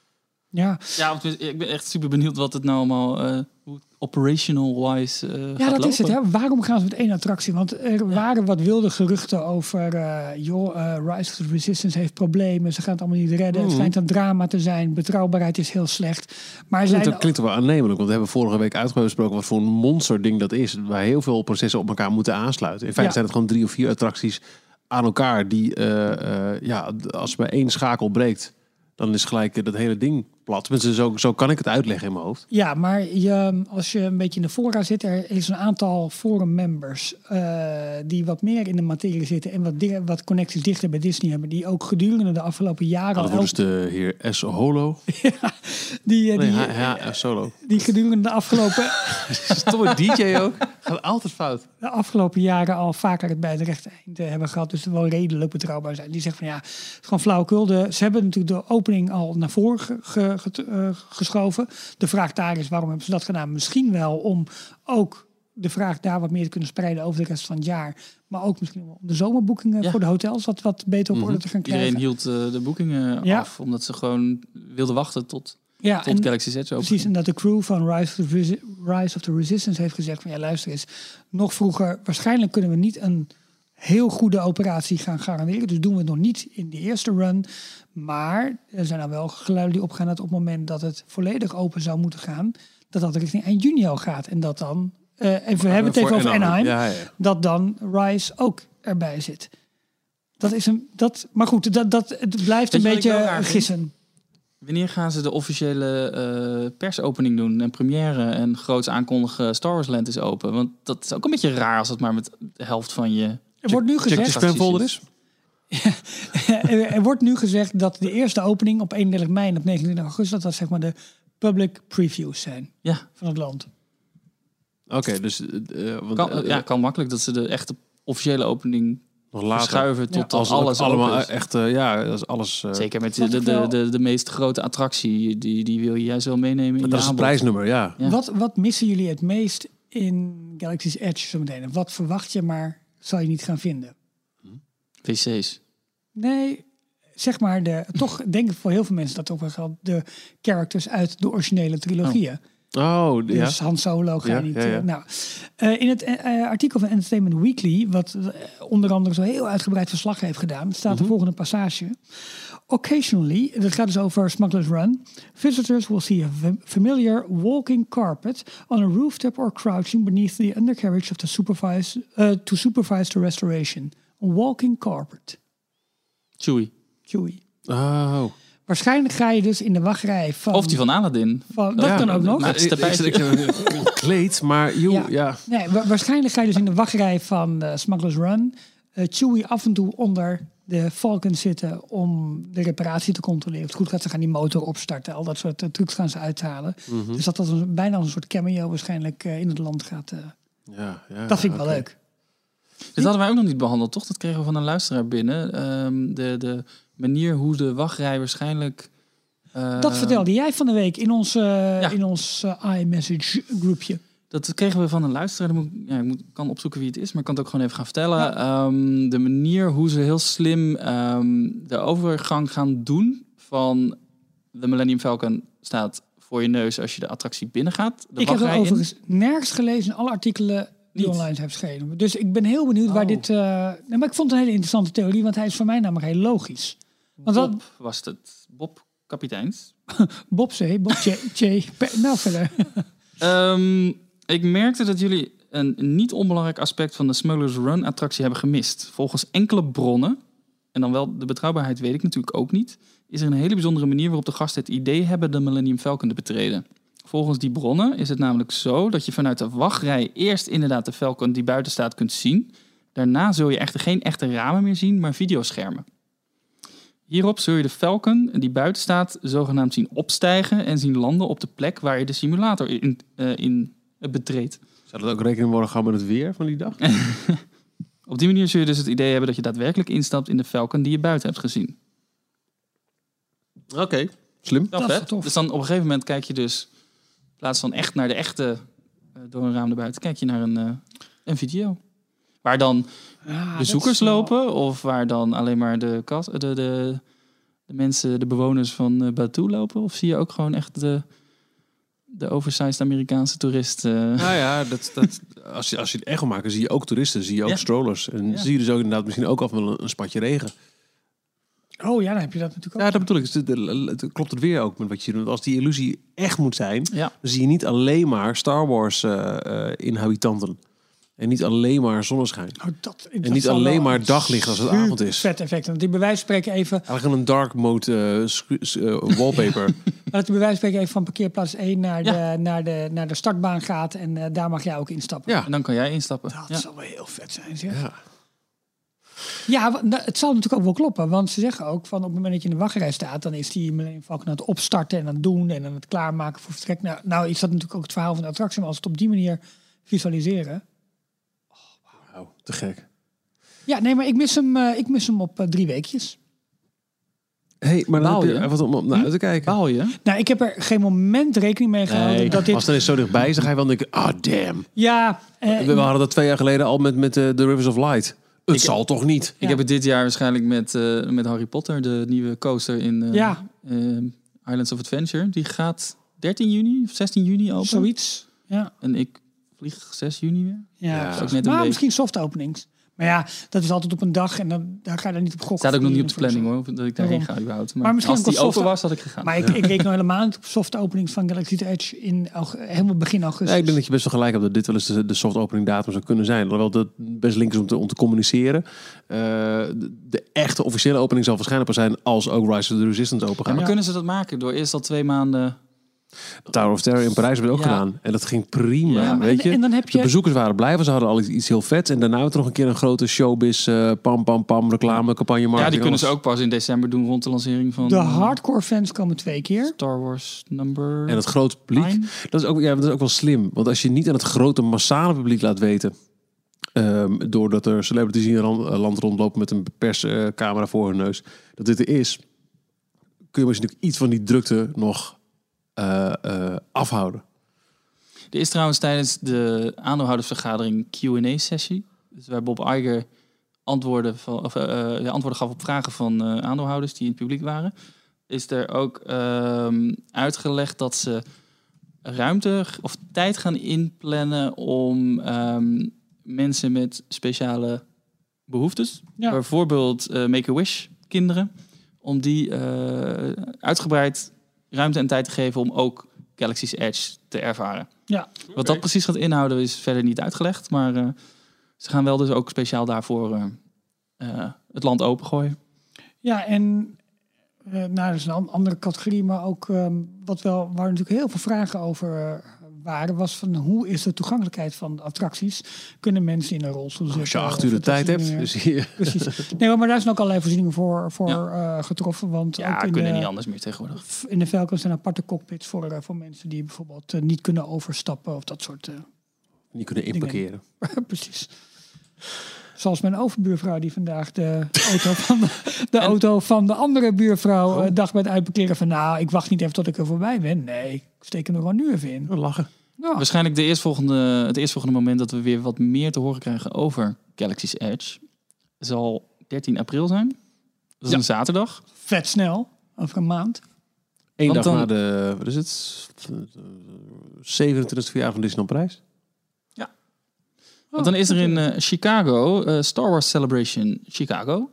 Ja, Ja, want ik ben echt super benieuwd wat het nou allemaal, hoe het operational-wise eh Ja, gaat dat is het. Hè? Waarom gaan ze met één attractie? Want er waren wat wilde geruchten over... eh, joh, eh, Rise of the Resistance heeft problemen. Ze gaan het allemaal niet redden. Het schijnt een drama te zijn. Betrouwbaarheid is heel slecht. Maar Klinkt, zijn... dat klinkt wel aannemelijk, want we hebben vorige week uitgesproken wat voor een monster ding dat is. Waar heel veel processen op elkaar moeten aansluiten. In feite Ja. zijn het gewoon drie of vier attracties aan elkaar die, eh, eh, ja, als bij één schakel breekt, dan is gelijk dat hele ding plat. Zo, zo kan ik het uitleggen in mijn hoofd. Ja, maar je, als je een beetje in de fora zit, er is een aantal forum members eh, die wat meer in de materie zitten en wat, dingen, wat connecties dichter bij Disney hebben, die ook gedurende de afgelopen jaren Dat al wordt dus de heer S. Holo. die, eh, Nee, die, ja, ja, solo. die gedurende de afgelopen Stomme DJ ook. Gaat altijd fout. de afgelopen jaren al vaker het bij de rechte eind eh, hebben gehad. Dus wel redelijk betrouwbaar zijn. Die zeggen van ja, het is gewoon flauwekul. De, ze hebben natuurlijk de opening al naar voren ge- geschoven. De vraag daar is waarom hebben ze dat gedaan? Misschien wel om ook de vraag daar wat meer te kunnen spreiden over de rest van het jaar. Maar ook misschien wel om de zomerboekingen Ja. voor de hotels wat, wat beter op orde te gaan krijgen. Iedereen hield eh, de boekingen Ja. af, omdat ze gewoon wilden wachten tot, ja, tot en- Galaxy Z open Precies, en dat de crew van Rise of, the Rise of the Resistance heeft gezegd van ja, luister eens, nog vroeger, waarschijnlijk kunnen we niet een heel goede operatie gaan garanderen. Dus doen we het nog niet in de eerste run. Maar er zijn nou wel geluiden die opgaan dat op het moment dat het volledig open zou moeten gaan, dat dat richting eind juni al gaat. En dat dan, eh, en we hebben het even over Anaheim, Ja, ja. dat dan Rise ook erbij zit. Dat is een, dat, maar goed, dat, dat, het blijft Weet een beetje gissen. Wanneer gaan ze de officiële eh, persopening doen en première en groots aankondigen Star Wars Land is open? Want dat is ook een beetje raar als het maar met de helft van je... Er wordt nu Check de gezegd, spamfolder is. er, wordt nu gezegd dat de eerste opening op 31 mei en op 29 augustus, dat dat zeg maar de public previews zijn Ja, van het land. Oké, dus... eh, eh, want, kan, eh, ja, kan makkelijk dat ze de echte officiële opening nog later. verschuiven tot Ja. als alles allemaal open is. echt, ja, als alles... Zeker met de, de, de, de meest grote attractie, die, die wil je juist wel meenemen in dat je is het prijsnummer, ja. Ja. Wat, wat missen jullie het meest in Galaxy's Edge zometeen? En Wat verwacht je, maar zal je niet gaan vinden? WC's. Nee, zeg maar, de, toch denk ik voor heel veel mensen dat ook wel geldt, de characters uit de originele trilogieën. Oh, ja. Dus Han Solo ga Ja, niet. ja, eh, nou, eh, in het eh, artikel van Entertainment Weekly, wat onder andere zo heel uitgebreid verslag heeft gedaan, staat Mhm. de volgende passage. Occasionally, dat gaat dus over Smuggler's Run, visitors will see a fam- familiar walking carpet on a rooftop or crouching beneath the undercarriage of the supervise, to supervise the restoration. Walking carpet. Chewie. Chewie. Oh. Waarschijnlijk ga je dus in de wachtrij van... Of die van Aladdin. van dat Ja, kan ook nog. maar- Ik- ik- ik- ik- ik- Kleed, maar joh, Ja. ja. Nee, wa- waarschijnlijk ga je dus in de wachtrij van eh, Smuggler's Run. eh Chewie af en toe onder de Falcon zitten om de reparatie te controleren. Of het goed gaat, ze gaan die motor opstarten. Al dat soort eh, trucs gaan ze uithalen. Mhm. Dus dat dat een, bijna als een soort cameo waarschijnlijk eh, in het land gaat. eh, ja, ja dat vind ik wel oké. leuk. Dit hadden wij ook nog niet behandeld, toch? Dat kregen we van een luisteraar binnen. Ehm, de, de manier hoe de wachtrij waarschijnlijk... eh, dat vertelde jij van de week in ons, eh, in ons eh, iMessage groepje. Dat kregen we van een luisteraar. Dan moet, ik- ja, ik moet, kan opzoeken wie het is, maar ik kan het ook gewoon even gaan vertellen. Ehm, de manier hoe ze heel slim ehm, de overgang gaan doen van de Millennium Falcon staat voor je neus als je de attractie binnengaat. De ik heb wachtrij in. overigens nergens gelezen in alle artikelen die online zijn verschenen. Dus ik ben heel benieuwd waar Oh. dit... nee, maar ik vond het een hele interessante theorie, want hij is voor mij namelijk heel logisch. Want wat, Bob was het. Bob Kapiteins. Bob C, Bob J, J nou verder. Ehm, ik merkte dat jullie een niet onbelangrijk aspect van de Smugglers Run attractie hebben gemist. Volgens enkele bronnen, en dan wel de betrouwbaarheid weet ik natuurlijk ook niet, is er een hele bijzondere manier waarop de gasten het idee hebben de Millennium Falcon te betreden. Volgens die bronnen is het namelijk zo dat je vanuit de wachtrij eerst inderdaad de Falcon die buiten staat kunt zien. Daarna zul je echter geen echte ramen meer zien, maar videoschermen. Hierop zul je de Falcon die buiten staat zogenaamd zien opstijgen en zien landen op de plek waar je de simulator in, eh, in betreedt. Zou dat ook rekening worden gaan met het weer van die dag? Op die manier zul je dus het idee hebben dat je daadwerkelijk instapt in de Falcon die je buiten hebt gezien. Oké, slim. Dat is tof. Dus dan op een gegeven moment kijk je dus, plaats van echt naar de echte, eh, door een raam naar buiten, kijk je naar een, eh, een video. Waar dan Ah, bezoekers wel- lopen of waar dan alleen maar de, kas, de, de, de mensen, de bewoners van uh, Batu lopen? Of zie je ook gewoon echt de, de oversized Amerikaanse toerist? eh, Nou ja, dat, dat, als, je, als je het echt wil maken, zie je ook toeristen, zie je ook Ja. strollers. En Ja. zie je dus ook inderdaad misschien ook af en toe een spatje regen. Oh ja, dan heb je dat natuurlijk ook. Ja, dat bedoel ik. Dus het klopt het weer ook met wat je doet. Als die illusie echt moet zijn, Ja. dan zie je niet alleen maar Star Wars eh, eh, inhabitanten. En niet alleen maar zonneschijn. Oh, dat, En niet alleen maar daglicht als het avond is. Vet effect. Want die bij wijze van spreken even, Eigenlijk een dark mode eh, wallpaper. dat die bij wijze van spreken even van parkeerplaats 1 naar, Ja. de, naar, de, naar de startbaan gaat. En eh, daar mag jij ook instappen. ja. En dan kan jij instappen. Dat Ja. zou wel heel vet zijn, zeg. ja. Ja, nou, het zal natuurlijk ook wel kloppen. Want ze zeggen ook van op het moment dat je in de wachtrij staat... dan is die Millennium Falcon aan het opstarten en aan het doen... en aan het klaarmaken voor vertrek. Nou, nou is dat natuurlijk ook het verhaal van de attractie. Maar als we het op die manier visualiseren... Wauw, te gek. Ja, nee, maar ik mis hem, eh, ik mis hem op eh, drie weekjes. hey, maar dan je je? wat om, om naar uit te kijken. Baal je? Nou, ik heb er geen moment rekening mee gehouden Nee, dat dit... Als dan eens zo dichtbij is, dan ga je wel denken, ah damn. Ja, eh, We hadden dat twee jaar geleden al met, met eh, The Rivers of Light. Het Ik- zal toch niet? Ik heb het dit jaar waarschijnlijk met, eh, met Harry Potter, de nieuwe coaster in eh, Ja. eh, Islands of Adventure. Die gaat 13 juni of 16 juni open. zoiets. Ja, En ik vlieg 6 juni weer. ja. Ja. precies. Ook net een maar misschien soft openings. Maar ja, dat is altijd op een dag en dan, daar ga je er niet op gokken. Staat ook nog niet op de planning hoor, dat ik daarheen ga überhaupt. Maar, Maar misschien als die wel open was, had ik gegaan. Maar ik, ik reken nog helemaal niet op soft openings van Galaxy Edge in helemaal begin augustus. Ja, ik denk dat je best wel gelijk hebt dat dit wel eens de, de soft opening datum zou kunnen zijn. Alhoewel dat best link is om te, om te communiceren. Eh, de, de echte officiële opening zal waarschijnlijk pas zijn als ook Rise of the Resistance open Ja, gaat. maar kunnen ze dat maken door eerst al twee maanden... Tower of Terror in Parijs hebben we ook Ja. gedaan. En dat ging prima, Ja, weet en- je. en dan heb De je- bezoekers waren blij, want ze hadden al iets, iets heel vets. En daarna werd er nog een keer een grote showbiz, eh, pam, pam, pam, reclame, campagne, marketing. Ja, die kunnen ze ook pas in december doen rond de lancering van De eh, hardcore fans komen twee keer. Star Wars number... En het grote publiek, Nine. dat is, ook, ja, dat is ook wel slim. Want als je niet aan het grote massale publiek laat weten... ehm, doordat er celebrities in ran- eh, land rondlopen met een perscamera voor hun neus... dat dit er is, kun je misschien ook iets van die drukte nog eh, eh, afhouden. Er is trouwens tijdens de aandeelhoudersvergadering Q&A-sessie. Dus waar Bob Iger antwoorden, van, of, eh, ja, antwoorden gaf op vragen van eh, aandeelhouders die in het publiek waren. Is er ook ehm, uitgelegd dat ze ruimte of tijd gaan inplannen om ehm, mensen met speciale behoeftes, Ja. bijvoorbeeld eh, Make-A-Wish kinderen, om die eh, uitgebreid ruimte en tijd te geven om ook Galaxy's Edge te ervaren. Ja. Wat dat precies gaat inhouden is verder niet uitgelegd, maar eh, ze gaan wel dus ook speciaal daarvoor eh, eh, het land opengooien. Ja, en eh, nou, dat is een an- andere categorie, maar ook ehm, wat wel, waar natuurlijk heel veel vragen over eh, waren, was van hoe is de toegankelijkheid van de attracties? Kunnen mensen in een rolstoel zitten? Als je acht uur de tijd hebt, niet dus hier... Precies. Nee, maar daar zijn ook allerlei voorzieningen voor, voor Ja. eh, getroffen. Want Ja, ook in kunnen de, niet anders meer tegenwoordig. in de Falcons zijn aparte cockpits voor, eh, voor mensen die bijvoorbeeld eh, niet kunnen overstappen of dat soort. eh, Die kunnen inparkeren. Precies. Zoals mijn overbuurvrouw die vandaag de auto van de, de, auto van de andere buurvrouw eh, dacht bij het uitparkeren van nou, ik wacht niet even tot ik er voorbij ben. Nee, ik steek hem er gewoon nu even in. Oh, lachen. Waarschijnlijk de eerstvolgende, het eerstvolgende moment dat we weer wat meer te horen krijgen over Galaxy's Edge zal 13 april zijn. Dat is Ja. een zaterdag. vet snel, over een maand. Eén Want dag dan- na de, wat is het? 27e verjaardag van Disneyland Prijs. Want dan is er in eh, Chicago eh, Star Wars Celebration Chicago.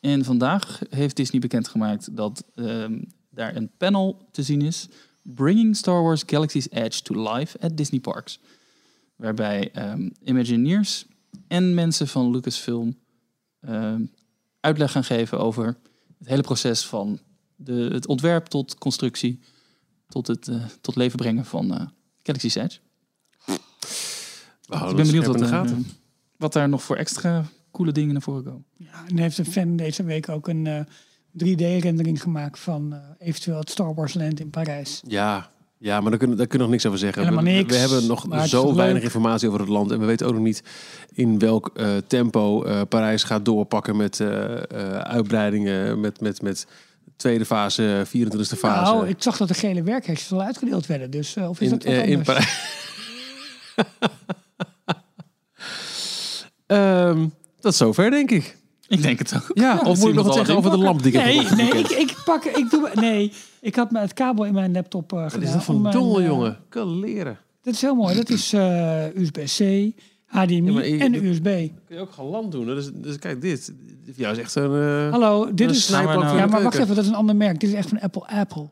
En vandaag heeft Disney bekendgemaakt dat ehm, daar een panel te zien is. Bringing Star Wars Galaxy's Edge to life at Disney Parks. Waarbij ehm, Imagineers en mensen van Lucasfilm ehm, uitleg gaan geven over het hele proces van de, het ontwerp tot constructie. Tot het eh, tot leven brengen van Galaxy's Edge. We ik ben benieuwd wat, in de er, gaten. eh, wat daar nog voor extra coole dingen naar voren komen. Ja, en heeft een fan deze week ook een eh, 3D-rendering gemaakt van eh, eventueel het Star Wars Land in Parijs. Ja, ja, maar daar kunnen, daar kunnen we nog niks over zeggen. Helemaal we, we- niks, we hebben nog zo weinig informatie over het land. En we weten ook nog niet in welk eh, tempo eh, Parijs gaat doorpakken met eh, eh, uitbreidingen. Met, met, met tweede fase, 24e fase. Nou, ik zag dat de gele werkhekjes al uitgedeeld werden. Dus eh, of is in, dat wat eh, in? Parijs. Ehm, dat is zover, denk ik. Ik denk het ook. Ja, of moet ik nog wat zeggen over de lamp die ik heb Nee, gekocht? nee, ik, ik pak, ik doe, nee, ik had met het kabel in mijn laptop eh gedaan. Wat is dat een mijn, dol, jongen? Kan leren. Dat is heel mooi. Dat is eh, USB-C, HDMI Ja, ik- en dat- USB. Kun je ook geland doen. hè? Dus, dus kijk, dit. Ja, is echt een... eh, Hallo, dit een is... nou- Ja, maar wacht even, dat is een ander merk. Dit is echt van Apple Apple.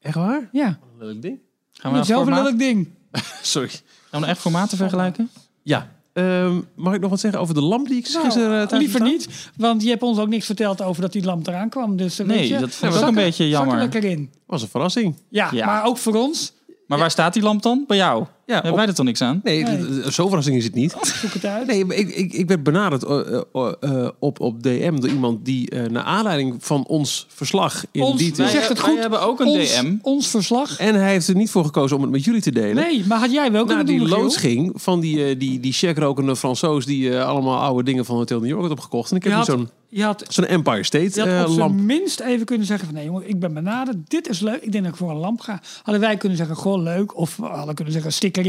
Echt waar? Ja, Leuk ding. Gaan we, nou hetzelfde formaat, lelijk ding. Sorry. gaan we nou echt formaten vergelijken? Ja. Ehm, mag ik nog wat zeggen over de lamp die ik Nou, gisteren uh, thuis liever niet, want je hebt ons ook niks verteld over dat die lamp eraan kwam. Dus, eh, Nee, weet je, dat vond ik ook een beetje zak er jammer. lekker in. staan? was een verrassing. Ja, Ja. maar ook voor ons. Maar waar staat die lamp dan? Bij jou? Ja, Hebben op- wij er toch niks aan? Nee, Nee. zo'n verrassing is het niet. Zoek het uit. Nee, ik, ik, ik werd benaderd eh, eh, eh, op, op DM door iemand die eh, naar aanleiding van ons verslag in Ons- detail... Wij- zegt het wij goed. hebben ook een ons, DM. Ons verslag. En hij heeft er niet voor gekozen om het met jullie te delen. Nee, maar had jij wel kunnen die doen, Michiel? loods ging van die, die, die checkrokende Fransoos die allemaal oude dingen van Hotel New York had opgekocht. En ik heb had, zo'n je had, zo'n Empire State je had op lamp. minst even kunnen zeggen van... nee jongen, ik ben benaderd, dit is leuk. Ik denk dat ik voor een lamp ga. Hadden wij kunnen zeggen, goh leuk. Of we hadden kunnen zeggen, sticker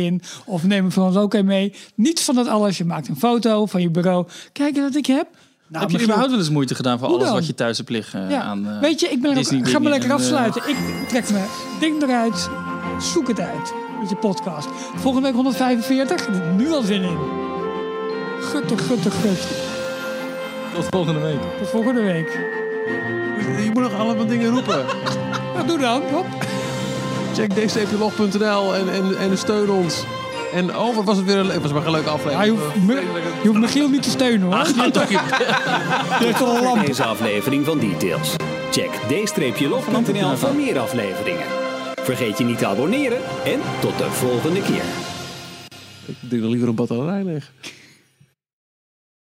Of neem hem van ons ook even mee. Niets van dat alles. Je maakt een foto van je bureau. Kijk wat ik heb. Nou, Heb je überhaupt wel eens moeite gedaan voor alles wat je thuis hebt liggen Ja, aan eh, weet je, ik ben er ook, ga me lekker eh, afsluiten. Ik trek mijn ding eruit. Zoek het uit. Met je podcast. Volgende week 145. Ik heb nu al zin in. Gutte, gutte, gut. Tot volgende week. Tot volgende week. Je moet nog allemaal dingen roepen. Nou, doe dan. Hop. Check dstplog.nl en, en, en steun ons. En oh, wat was het weer een, het was maar een leuke Ja, aflevering. je, hoeft, me- je hoeft Michiel niet te steunen hoor. Hebt toch- je toch een lamp. Deze aflevering van Details. Check d-log.nl voor meer afleveringen. Vergeet je niet te abonneren en tot de volgende keer. Ik doe nog liever een batterij leeg.